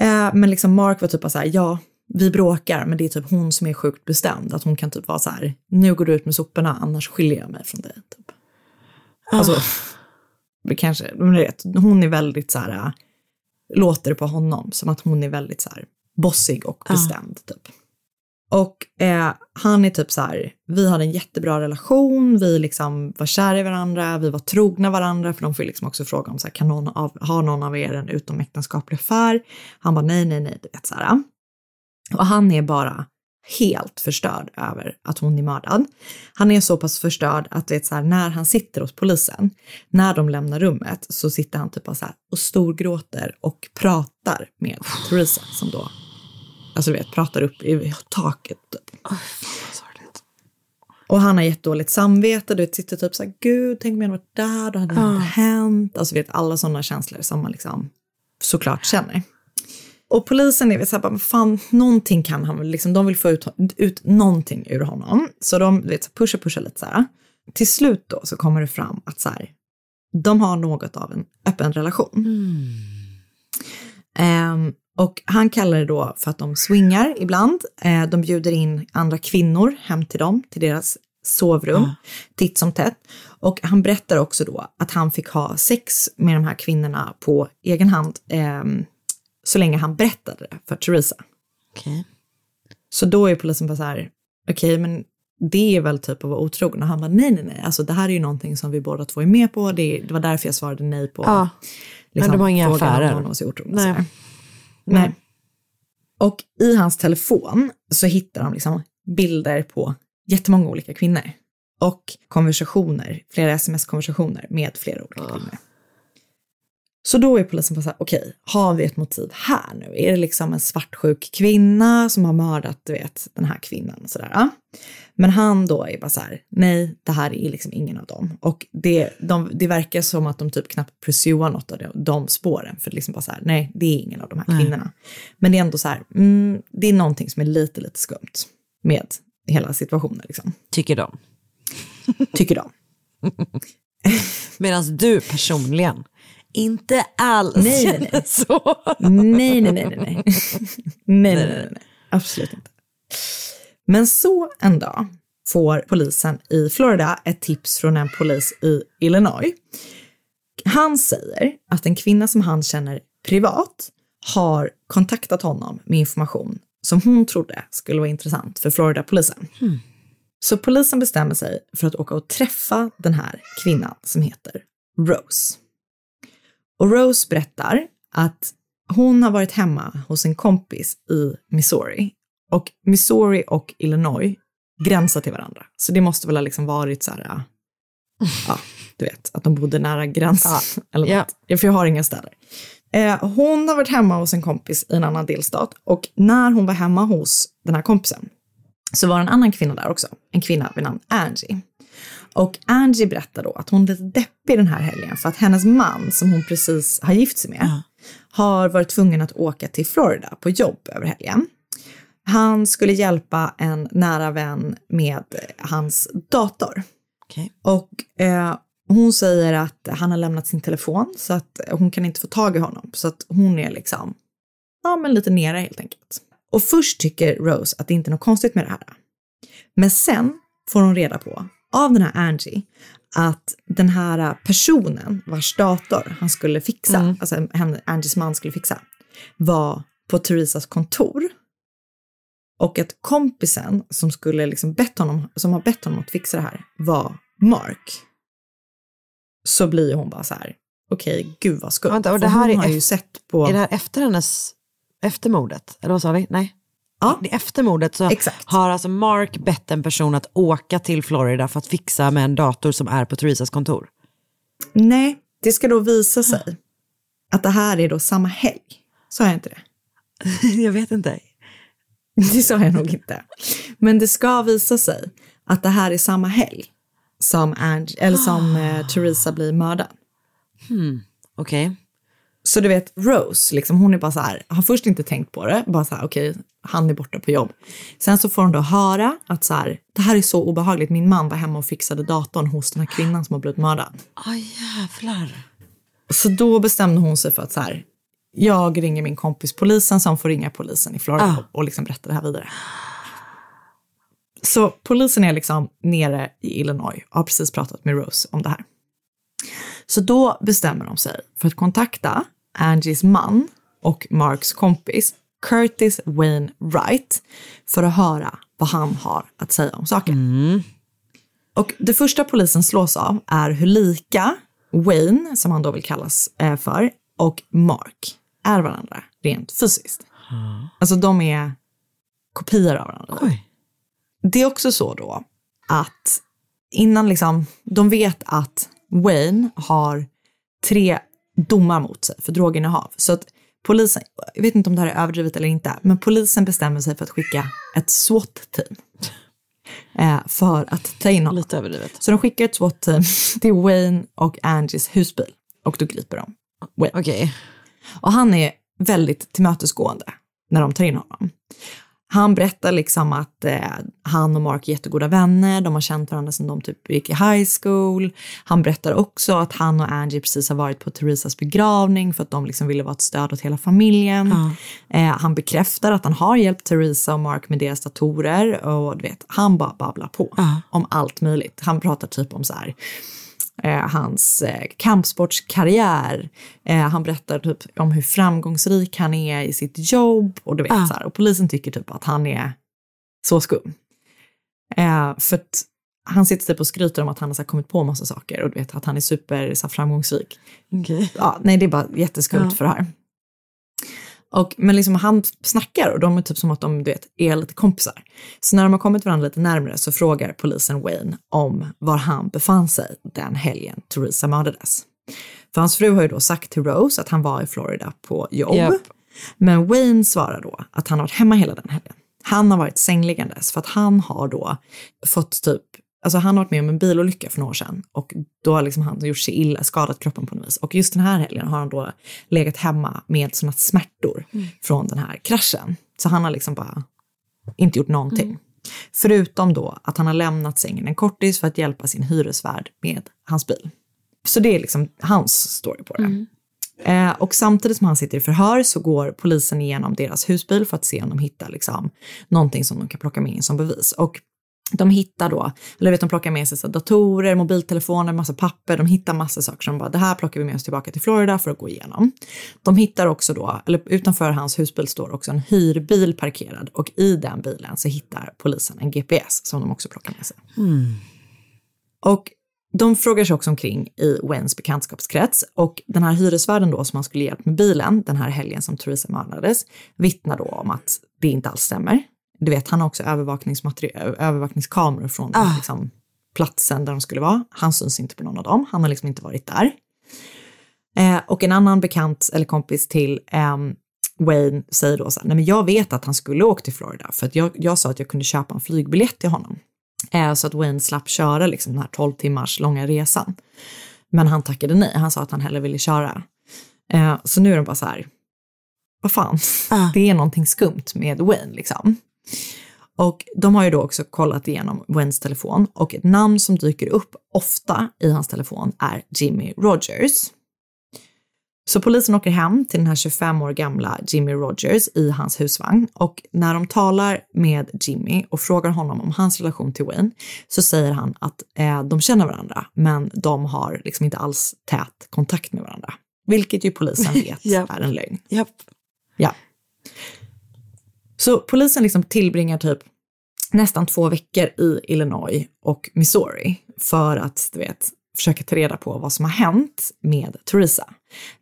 Eh, men liksom Mark var typ så här, ja, vi bråkar, men det är typ hon som är sjukt bestämd. Att hon kan typ vara så här, nu går du ut med soporna, annars skiljer jag mig från dig. Typ. Alltså, oh. kanske, men vet, hon är väldigt så här, äh, låter på honom som att hon är väldigt så här bossig och bestämd oh. typ. Och eh, han är typ så här, vi hade en jättebra relation, vi liksom var kära i varandra, vi var trogna varandra, för de får liksom också fråga om så här, kan någon av, har någon av er en utomäktenskaplig affär? Han bara nej, nej, nej, du vet så här. Och han är bara helt förstörd över att hon är mördad. Han är så pass förstörd att vet, så här, när han sitter hos polisen, när de lämnar rummet så sitter han typ så här och storgråter och pratar med Theresa som då, alltså du vet, pratar upp i taket. Typ. Och han har jättedåligt samvete, du vet, sitter typ så här, gud, tänk om jag hade varit där, då hade det inte hänt. Alltså vet, alla sådana känslor som man liksom såklart känner. Och polisen är så här, bara, fan, någonting kan han väl, liksom, de vill få ut, ut någonting ur honom. Så de vet, pushar, pushar lite så här. Till slut då så kommer det fram att så här, de har något av en öppen relation. Mm. Um, och han kallar det då för att de swingar ibland. Uh, de bjuder in andra kvinnor hem till dem, till deras sovrum, mm. titt som tätt. Och han berättar också då att han fick ha sex med de här kvinnorna på egen hand. Um, så länge han berättade det för Theresa.
Okay.
Så då är polisen bara så här, okej, okay, men det är väl typ att vara otrogen. Och han bara, nej, nej, nej, alltså det här är ju någonting som vi båda två är med på. Det, det var därför jag svarade nej på
ja. liksom, men de har inga affärer.
Om någon otrogen, nej. nej. nej. Och i hans telefon så hittar de liksom bilder på jättemånga olika kvinnor. Och konversationer, flera sms-konversationer med flera olika oh. kvinnor. Så då är polisen på så här, okej, okay, har vi ett motiv här nu? Är det liksom en svartsjuk kvinna som har mördat, du vet, den här kvinnan och sådär? Men han då är bara så här, nej, det här är liksom ingen av dem. Och det, de, det verkar som att de typ knappt pursuar något av de, de spåren, för det liksom bara så här, nej, det är ingen av de här kvinnorna. Nej. Men det är ändå så här, mm, det är någonting som är lite, lite skumt med hela situationen liksom.
Tycker de.
Tycker de. <laughs>
Medan du personligen inte alls
nej, nej, nej. så. Nej, <laughs> nej, nej, nej, nej. nej, nej, nej. Absolut inte. Men så en dag får polisen i Florida ett tips från en polis i Illinois. Han säger att en kvinna som han känner privat har kontaktat honom med information som hon trodde skulle vara intressant för Florida-polisen. Hmm. Så polisen bestämmer sig för att åka och träffa den här kvinnan som heter Rose. Och Rose berättar att hon har varit hemma hos en kompis i Missouri. Och Missouri och Illinois gränsar till varandra. Så det måste väl ha liksom varit så här, ja, Du vet, att de bodde nära gränsen. Eller något. Ja, för jag har inga städer. Eh, hon har varit hemma hos en kompis i en annan delstat och när hon var hemma hos den här kompisen så var det en annan kvinna där också. En kvinna vid namn Angie. Och Angie berättar då att hon är lite deppig den här helgen för att hennes man som hon precis har gift sig med har varit tvungen att åka till Florida på jobb över helgen. Han skulle hjälpa en nära vän med hans dator. Och eh, hon säger att han har lämnat sin telefon så att hon kan inte få tag i honom. Så att hon är liksom, ja men lite nere helt enkelt. Och först tycker Rose att det inte är något konstigt med det här. Men sen får hon reda på av den här Angie att den här personen vars dator han skulle fixa,
Mm.
alltså Angies man skulle fixa, var på Theresas kontor. Och att kompisen som skulle liksom bett honom, som har bett honom att fixa det här var Mark. Så blir hon bara så här, okej, gud vad skumt.
Vänta, och det här
hon
är
har ju sett på...
Är det här efter hennes, efter mordet? Eller vad sa vi? Nej.
Ja.
Efter mordet så har alltså Mark bett en person att åka till Florida för att fixa med en dator som är på Theresas kontor.
Nej, det ska då visa sig att det här är då samma helg. Sa jag inte det? <laughs>
jag vet inte. <laughs>
Det sa jag nog inte. Men det ska visa sig att det här är samma helg som, Ange, eller som eh, <gasps> Theresa blir mördad.
Hmm. Okej.
Så du vet, Rose, liksom, hon är bara så här, har först inte tänkt på det, bara så här, okej, han är borta på jobb. Sen så får hon då höra att så här, det här är så obehagligt, min man var hemma och fixade datorn hos den här kvinnan som har blivit mördad.
Aj jävlar.
Så då bestämde hon sig för att så här, jag ringer min kompis polisen som får ringa polisen i Florida och, och liksom berätta det här vidare. Så polisen är liksom nere i Illinois och har precis pratat med Rose om det här. Så då bestämmer de sig för att kontakta Angies man och Marks kompis Curtis Wayne Wright för att höra vad han har att säga om saken. Och det första polisen slås av är hur lika Wayne, som han då vill kallas eh, för, och Mark är varandra rent fysiskt. Alltså de är kopior av varandra. Det är också så då att innan liksom, de vet att Wayne har tre domar mot sig för droginnehav. Så att polisen, jag vet inte om det här är överdrivet eller inte, men polisen bestämmer sig för att skicka ett SWAT-team. <laughs> Eh, för att ta in honom.
Lite överdrivet.
Så de skickar ett SWAT-team <laughs> till Wayne och Angies husbil och då griper de Wayne.
Okej.
Och han är väldigt tillmötesgående när de tar in honom. Han berättar liksom att eh, han och Mark är jättegoda vänner, de har känt varandra sedan de typ gick i high school. Han berättar också att han och Angie precis har varit på Theresas begravning för att de liksom ville vara ett stöd åt hela familjen. Eh, han bekräftar att han har hjälpt Theresa och Mark med deras datorer och du vet, han bara babblar på om allt möjligt. Han pratar typ om så här, hans eh, kampsportskarriär. Eh, han berättar typ om hur framgångsrik han är i sitt jobb och du vet
Ah.
så här, och polisen tycker typ att han är så skum. Eh, för att han sitter typ och skryter om att han har så kommit på massa saker och du vet att han är super så här, framgångsrik.
Okej.
Ja, nej, det är bara jätteskumt
Ja.
för det här. Och, men liksom han snackar och de är typ som att de du vet, är lite kompisar. Så när de har kommit varandra lite närmare så frågar polisen Wayne om var han befann sig den helgen Theresa mördades. För hans fru har ju då sagt till Rose att han var i Florida på jobb.
Japp.
Men Wayne svarar då att han har varit hemma hela den helgen. Han har varit sängliggandes för att han har då fått typ, alltså han har varit med om en bilolycka för några år sedan och då har liksom han gjort sig illa, skadat kroppen på något vis. Och just den här helgen har han då legat hemma med sådana smärtor från den här kraschen. Så han har liksom bara inte gjort någonting. Förutom då att han har lämnat sängen en kortis för att hjälpa sin hyresvärd med hans bil. Så det är liksom hans story på det. Eh, och samtidigt som han sitter i förhör så går polisen igenom deras husbil för att se om de hittar liksom, någonting som de kan plocka med in som bevis. Och de hittar då, eller vet de plockar med sig så datorer, mobiltelefoner, massa papper, de hittar massa saker som bara det här plockar vi med oss tillbaka till Florida för att gå igenom. De hittar också då, eller utanför hans husbil står också en hyrbil parkerad och i den bilen så hittar polisen en GPS som de också plockar med sig. Och de frågar sig också omkring i Wens bekantskapskrets och den här hyresvärden då som han skulle hjälpt med bilen den här helgen som Theresa mördades vittnar då om att det inte alls stämmer. Du vet, han har också övervakningskameror från
Ah.
liksom, platsen där de skulle vara. Han syns inte på någon av dem. Han har liksom inte varit där. Eh, och en annan bekant eller kompis till ehm, Wayne säger då så här, nej men jag vet att han skulle åka till Florida för att jag, jag sa att jag kunde köpa en flygbiljett till honom. Eh, så att Wayne slapp köra liksom den här 12 timmars långa resan. Men han tackade nej, han sa att han hellre ville köra. Eh, så nu är de bara så här, vad fan, det är någonting skumt med Wayne liksom. Och de har ju då också kollat igenom Waynes telefon och ett namn som dyker upp ofta i hans telefon är Jimmy Rogers. Så polisen åker hem till den här 25 år gamla Jimmy Rogers i hans husvagn och när de talar med Jimmy och frågar honom om hans relation till Wayne så säger han att eh, de känner varandra men de har liksom inte alls tät kontakt med varandra. Vilket ju polisen <laughs> vet
Japp.
är en lögn.
Japp.
Ja. Så polisen liksom tillbringar typ nästan två veckor i Illinois och Missouri för att, du vet, försöka ta reda på vad som har hänt med Theresa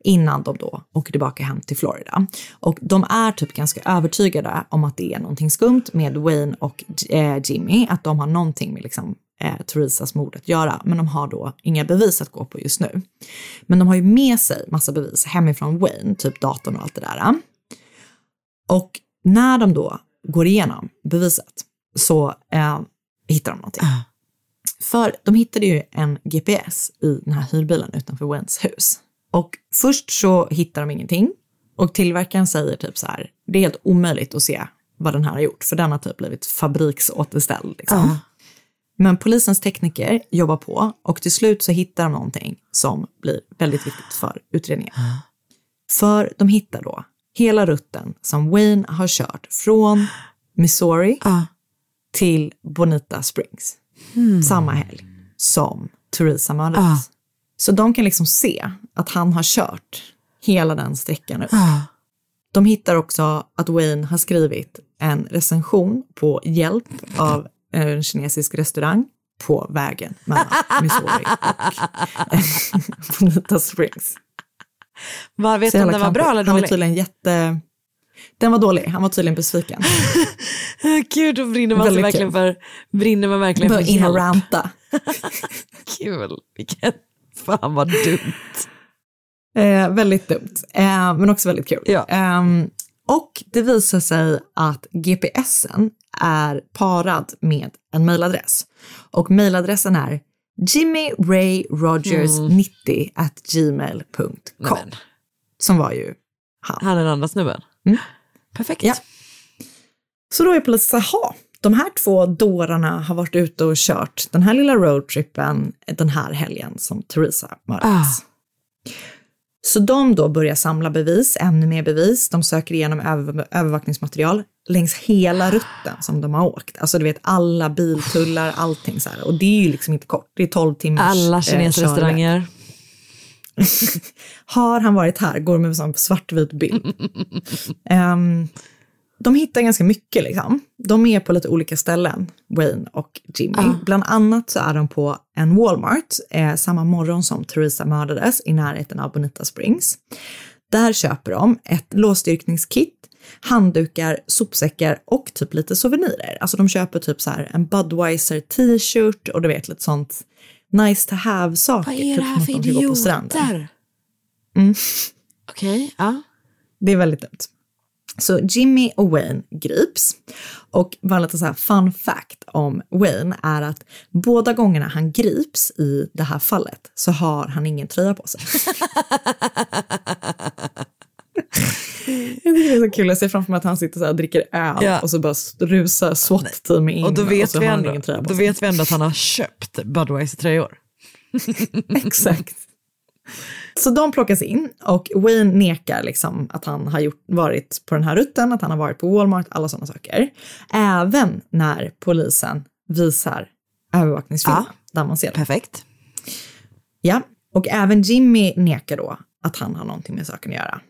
innan de då åker tillbaka hem till Florida. Och de är typ ganska övertygade om att det är någonting skumt med Wayne och eh, Jimmy, att de har någonting med liksom, eh, Theresas mord att göra, men de har då inga bevis att gå på just nu. Men de har ju med sig massa bevis hemifrån Wayne, typ datorn och allt det där. Och när de då går igenom beviset så eh, hittar de någonting. För de hittade ju en GPS i den här hyrbilen utanför Waynes hus. Och först så hittar de ingenting och tillverkaren säger typ så här, det är helt omöjligt att se vad den här har gjort för den har typ blivit fabriksåterställd. Liksom. Men polisens tekniker jobbar på och till slut så hittar de någonting som blir väldigt viktigt för utredningen. För de hittar då hela rutten som Wayne har kört från Missouri till Bonita Springs. Samma helg som Theresa mördades. Så de kan liksom se att han har kört hela den sträckan upp. De hittar också att Wayne har skrivit en recension på hjälp av en kinesisk restaurang på vägen mellan Missouri och <laughs> Bonita Springs.
Var, vet du om den var bra eller
Han är
dålig?
tydligen jätte... Den var dålig, han var tydligen besviken. <laughs>
Gud, då brinner man,
Väldigt
verkligen för, brinner man verkligen för
in och ranta. <laughs>
Kul, vilken, fan vad dumt.
Eh, väldigt dumt, eh, men också väldigt kul. Ehm, och det visar sig att GPSen är parad med en mailadress. Och mailadressen är jimmyrayRogers90 at gmail.com. Som var ju han.
Han är den andra snubben.
Mm.
Perfekt.
Ja. Så då är polisen så här, "Ha, de här två dårarna har varit ute och kört den här lilla roadtrippen den här helgen som Theresa mördades. Så de då börjar samla bevis, ännu mer bevis. De söker igenom över, övervakningsmaterial längs hela rutten som de har åkt. Alltså du vet alla biltullar, allting så här. Och det är ju liksom inte kort, det är 12 timmars
Alla
eh,
kinesrestauranger. <laughs>
har han varit här? Går med en sån svartvit bild. <laughs> Ehm, de hittar ganska mycket liksom. De är på lite olika ställen, Wayne och Jimmy.
Ah.
Bland annat så är de på en Walmart eh, samma morgon som Theresa mördades i närheten av Bonita Springs. Där köper de ett låsstyrkningskit, handdukar, sopsäckar och typ lite souvenirer. Alltså de köper typ så här en Budweiser t-shirt och du vet lite sånt nice to have-saker.
Vad är det
typ
här
som
för idioter?
Mm.
Okej, ja.
Det är väldigt dumt. Så Jimmy och Wayne grips. Och bara lite så här fun fact om Wayne är att båda gångerna han grips i det här fallet så har han ingen tröja på sig. <laughs> Det är så kul, jag ser framför mig att han sitter så här och dricker öl
Ja.
och så bara rusar SWAT-team in
Och då vet,
så
vi
har han ingen tröja på
då
sig.
vet vi ändå att han har köpt Budweiser-tröjor. <laughs>
Exakt. Så de plockas in och Wayne nekar liksom att han har gjort, varit på den här rutten, att han har varit på Walmart, alla sådana saker. Även när polisen visar övervakningsfilmen där man ser det.
Perfekt.
Ja, och även Jimmy nekar då att han har någonting med saken att göra.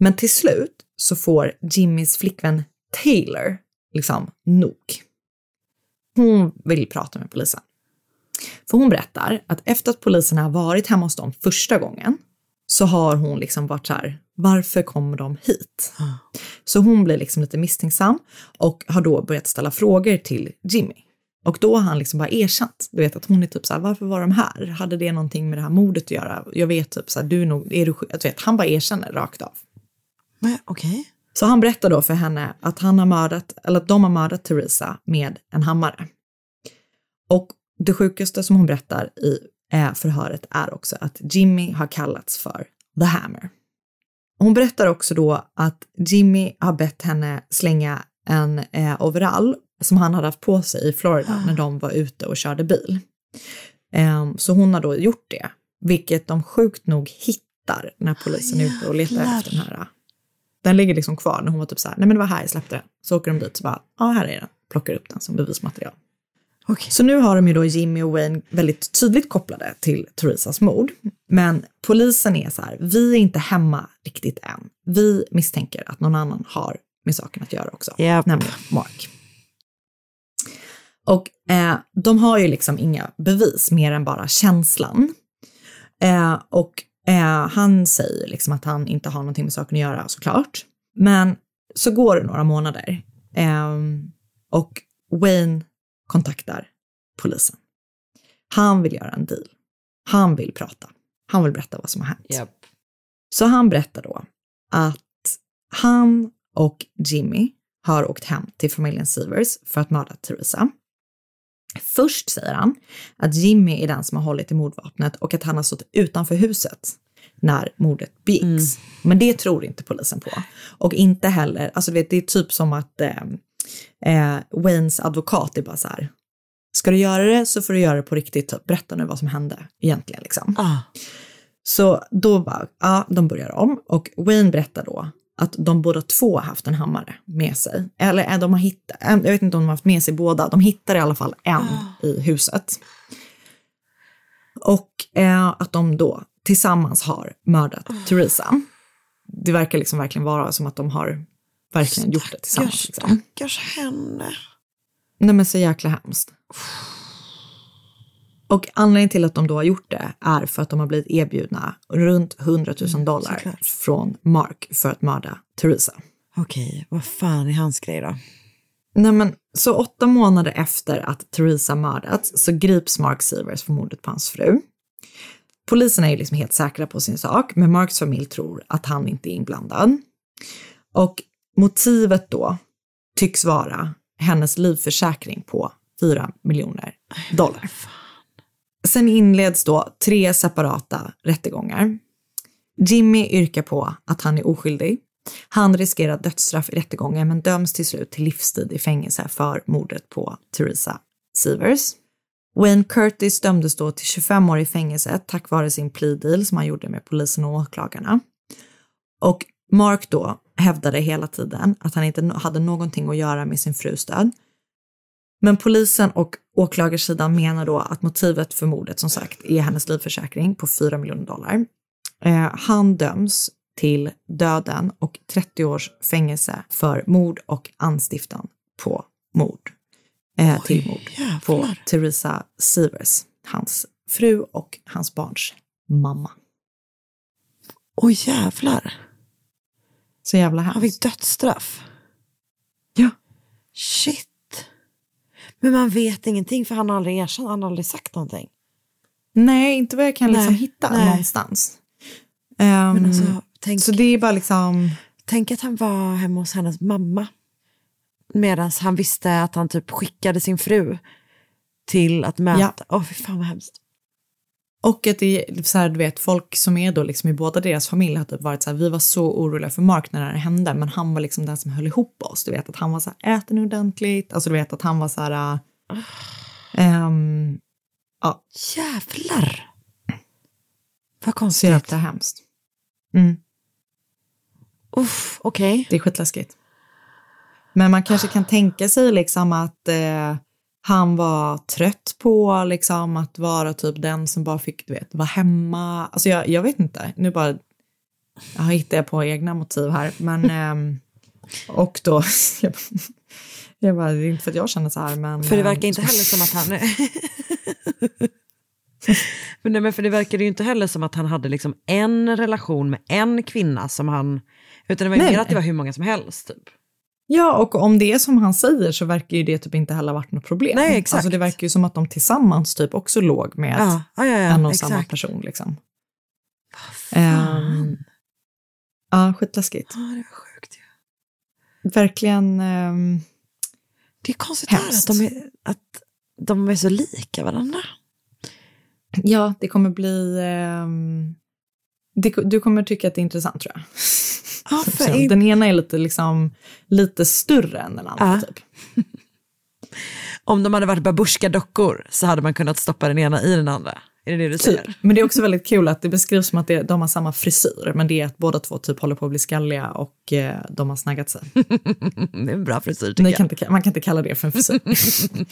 Men till slut så får Jimmys flickvän Taylor liksom nog. Hon vill prata med polisen. För hon berättar att efter att polisen har varit hemma hos dem första gången så har hon liksom varit så här, varför kommer de hit? Så hon blir liksom lite misstänksam och har då börjat ställa frågor till Jimmy. Och då har han liksom bara erkänt, du vet att hon är typ så här, varför var de här? Hade det någonting med det här mordet att göra? Jag vet typ så här, du är nog, är du sjuk? Du vet, han bara erkänner rakt av.
Okej.
Så han berättar då för henne att han har mördat, eller att de har mördat Theresa med en hammare. Och det sjukaste som hon berättar i eh, förhöret är också att Jimmy har kallats för The Hammer. Hon berättar också då att Jimmy har bett henne slänga en eh, overall som han hade haft på sig i Florida när de var ute och körde bil. Ehm, så hon har då gjort det, vilket de sjukt nog hittar när polisen är ute och letar efter den här. Den ligger liksom kvar när hon var typ så här, nej men det var här jag släppte den. Så åker de dit och bara, ja här är den, plockar upp den som bevismaterial. Så nu har de ju då Jimmy och Wayne väldigt tydligt kopplade till Theresas mord. Men polisen är så här, vi är inte hemma riktigt än. Vi misstänker att någon annan har med saken att göra också, nämligen Mark. Och eh, de har ju liksom inga bevis mer än bara känslan. Eh, och eh, han säger liksom att han inte har någonting med saken att göra såklart. Men så går det några månader eh, och Wayne kontaktar polisen. Han vill göra en deal. Han vill prata. Han vill berätta vad som har hänt. Så han berättar då att han och Jimmy har åkt hem till familjen Severs för att mörda Theresa. Först säger han att Jimmy är den som har hållit i mordvapnet och att han har stått utanför huset när mordet begicks. Men det tror inte polisen på. Och inte heller, alltså vet, det är typ som att eh, eh, Waynes advokat är bara så här, ska du göra det så får du göra det på riktigt, typ. berätta nu vad som hände egentligen liksom. Så då bara, ja, de börjar om och Wayne berättar då att de båda två har haft en hammare med sig. Eller är de har hittat, jag vet inte om de har haft med sig båda, de hittar i alla fall en i huset. Och eh, att de då tillsammans har mördat Theresa. Det verkar liksom verkligen vara som att de har verkligen gjort det tillsammans. Liksom.
Stackars henne.
Nej men så jäkla hemskt. Och anledningen till att de då har gjort det är för att de har blivit erbjudna runt 100 000 dollar från Mark för att mörda Theresa.
Okej, vad fan är hans grej då?
Nej men, så åtta månader efter att Theresa mördats så grips Mark Severs för mordet på hans fru. Polisen är ju liksom helt säkra på sin sak, men Marks familj tror att han inte är inblandad. Och motivet då tycks vara hennes livförsäkring på 4 miljoner dollar. Sen inleds då tre separata rättegångar. Jimmy yrkar på att han är oskyldig. Han riskerar dödsstraff i rättegången men döms till slut till livstid i fängelse för mordet på Theresa Severs. Wayne Curtis dömdes då till 25 år i fängelse tack vare sin plea deal som han gjorde med polisen och åklagarna. Och Mark då hävdade hela tiden att han inte hade någonting att göra med sin frus död. Men polisen och åklagarsidan menar då att motivet för mordet som sagt är hennes livförsäkring på 4 miljoner dollar. Eh, han döms till döden och 30 års fängelse för mord och anstiftan på mord. Eh, till mord på Theresa Severs, hans fru och hans barns mamma.
Åh jävlar.
Så jävla hemskt.
Han fick dödsstraff.
Ja.
Shit. Men man vet ingenting för han har aldrig erkänt, han har aldrig sagt någonting.
Nej, inte vad jag kan liksom
Nej,
hitta
nej.
någonstans.
Men alltså, tänk,
så det är bara liksom...
tänk att han var hemma hos hennes mamma. Medan han visste att han typ skickade sin fru till att möta. Åh fy fan vad hemskt.
Och att det är så här, du vet, folk som är då liksom i båda deras familjer har typ varit så här, vi var så oroliga för Mark när det här hände, men han var liksom den som höll ihop oss. Du vet att han var så här, äter nu ordentligt, alltså du vet att han var så här, äh, ehm, ja.
Jävlar. Vad
Så
konstigt.
jävla hemskt. Mm.
Uff, okej.
Det är skitläskigt. Men man kanske kan tänka sig liksom att eh, han var trött på liksom att vara typ den som bara fick, du vet, vara hemma. Alltså jag, jag vet inte, nu bara jag hittar jag på egna motiv här. Men, <laughs> ehm, och då, <laughs> jag, jag bara, det är inte för att jag känner så här, men...
För det
ehm,
verkar inte heller som att han... <laughs> men, nej, men för det verkar ju inte heller som att han hade liksom en relation med en kvinna som han... Utan det var mer att det var hur många som helst typ.
Ja, och om det är som han säger så verkar ju det typ inte heller varit något problem.
Nej, exakt.
Alltså det verkar ju som att de tillsammans typ också låg med
Ja, ja, ja,
en och
exakt.
samma person. Liksom. Um, ja, skitläskigt.
Ja, det var sjukt.
Verkligen. ehm,
Det är konstigt här att
Hemskt.
de, är, att de är så lika varandra.
ja, det kommer bli... ehm, det, du kommer tycka att det är intressant tror jag.
Ja, för
Den ena är lite, liksom, lite större än den andra.
Ja.
Typ. <laughs>
Om de hade varit babusjka-dockor så hade man kunnat stoppa den ena i den andra. Är det det du säger?
Typ. Men det är också väldigt kul att det beskrivs som att det, de har samma frisyr, men det är att båda två typ håller på att bli skalliga och eh, de har snaggat sig. <laughs>
Det är en bra frisyr tycker jag.
kan inte, man kan inte kalla det för en frisyr. <laughs>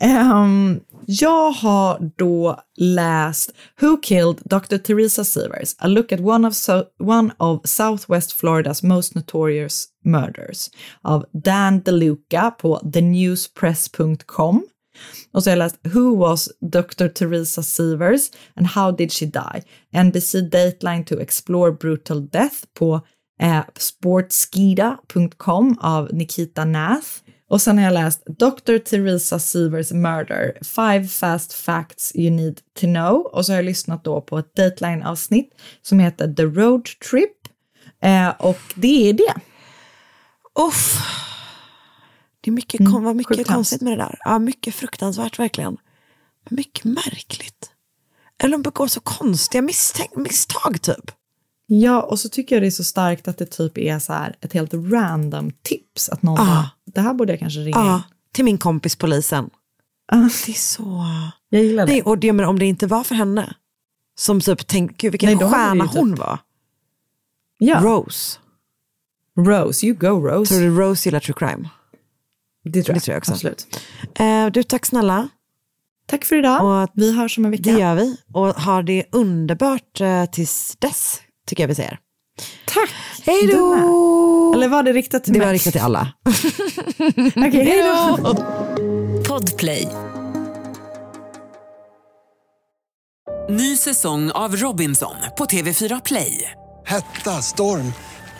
<laughs> Ehm, jag har då läst Who Killed Dr. Teresa Sievers? A look at one of, so, one of Southwest Floridas most notorious murders av Dan DeLuca på thenewspress.com. Och så har jag läst Who was Dr. Teresa Sievers and how did she die? NBC Dateline to explore brutal death på eh, sportskida.com av Nikita Nath. Och sen har jag läst Dr. Teresa Sievers Murder, Five Fast Facts You Need to Know. Och så har jag lyssnat då på ett Dateline-avsnitt som heter The Road Trip. Eh, och det är det.
Uff. Det är mycket,
Mm,
kom, var mycket konstigt med det där. Ja, mycket fruktansvärt verkligen. Men mycket märkligt. Eller de begår så konstiga misstänk- misstag typ.
Ja, och så tycker jag det är så starkt att det typ är så här ett helt random tips. Att någon
Ah.
bara, det här borde jag kanske ringa
Ja,
in.
till min kompis polisen.
Ah,
Det är så...
jag gillar det.
Nej, och det, men om det inte var för henne. Som typ, tänk, gud vilken
Nej,
stjärna
typ-
hon var.
ja.
Rose.
Rose, you go Rose.
Tror du Rose gillar true crime?
Det tror jag,
det tror jag också.
Absolut.
Eh, du, tack snälla.
Tack för idag.
Och
Vi hörs om en vecka.
Det gör vi. Och har det underbart eh, tills dess, tycker jag vi säger.
Tack.
Hej
Du
då!
Eller var det riktat till
Det
mig?
var riktat till alla. <laughs>
Okej, hej då.
Podplay.
Ny säsong av Robinson på TV4 Play.
Hetta, storm,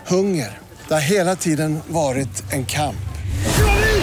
hunger. Det har hela tiden varit en kamp.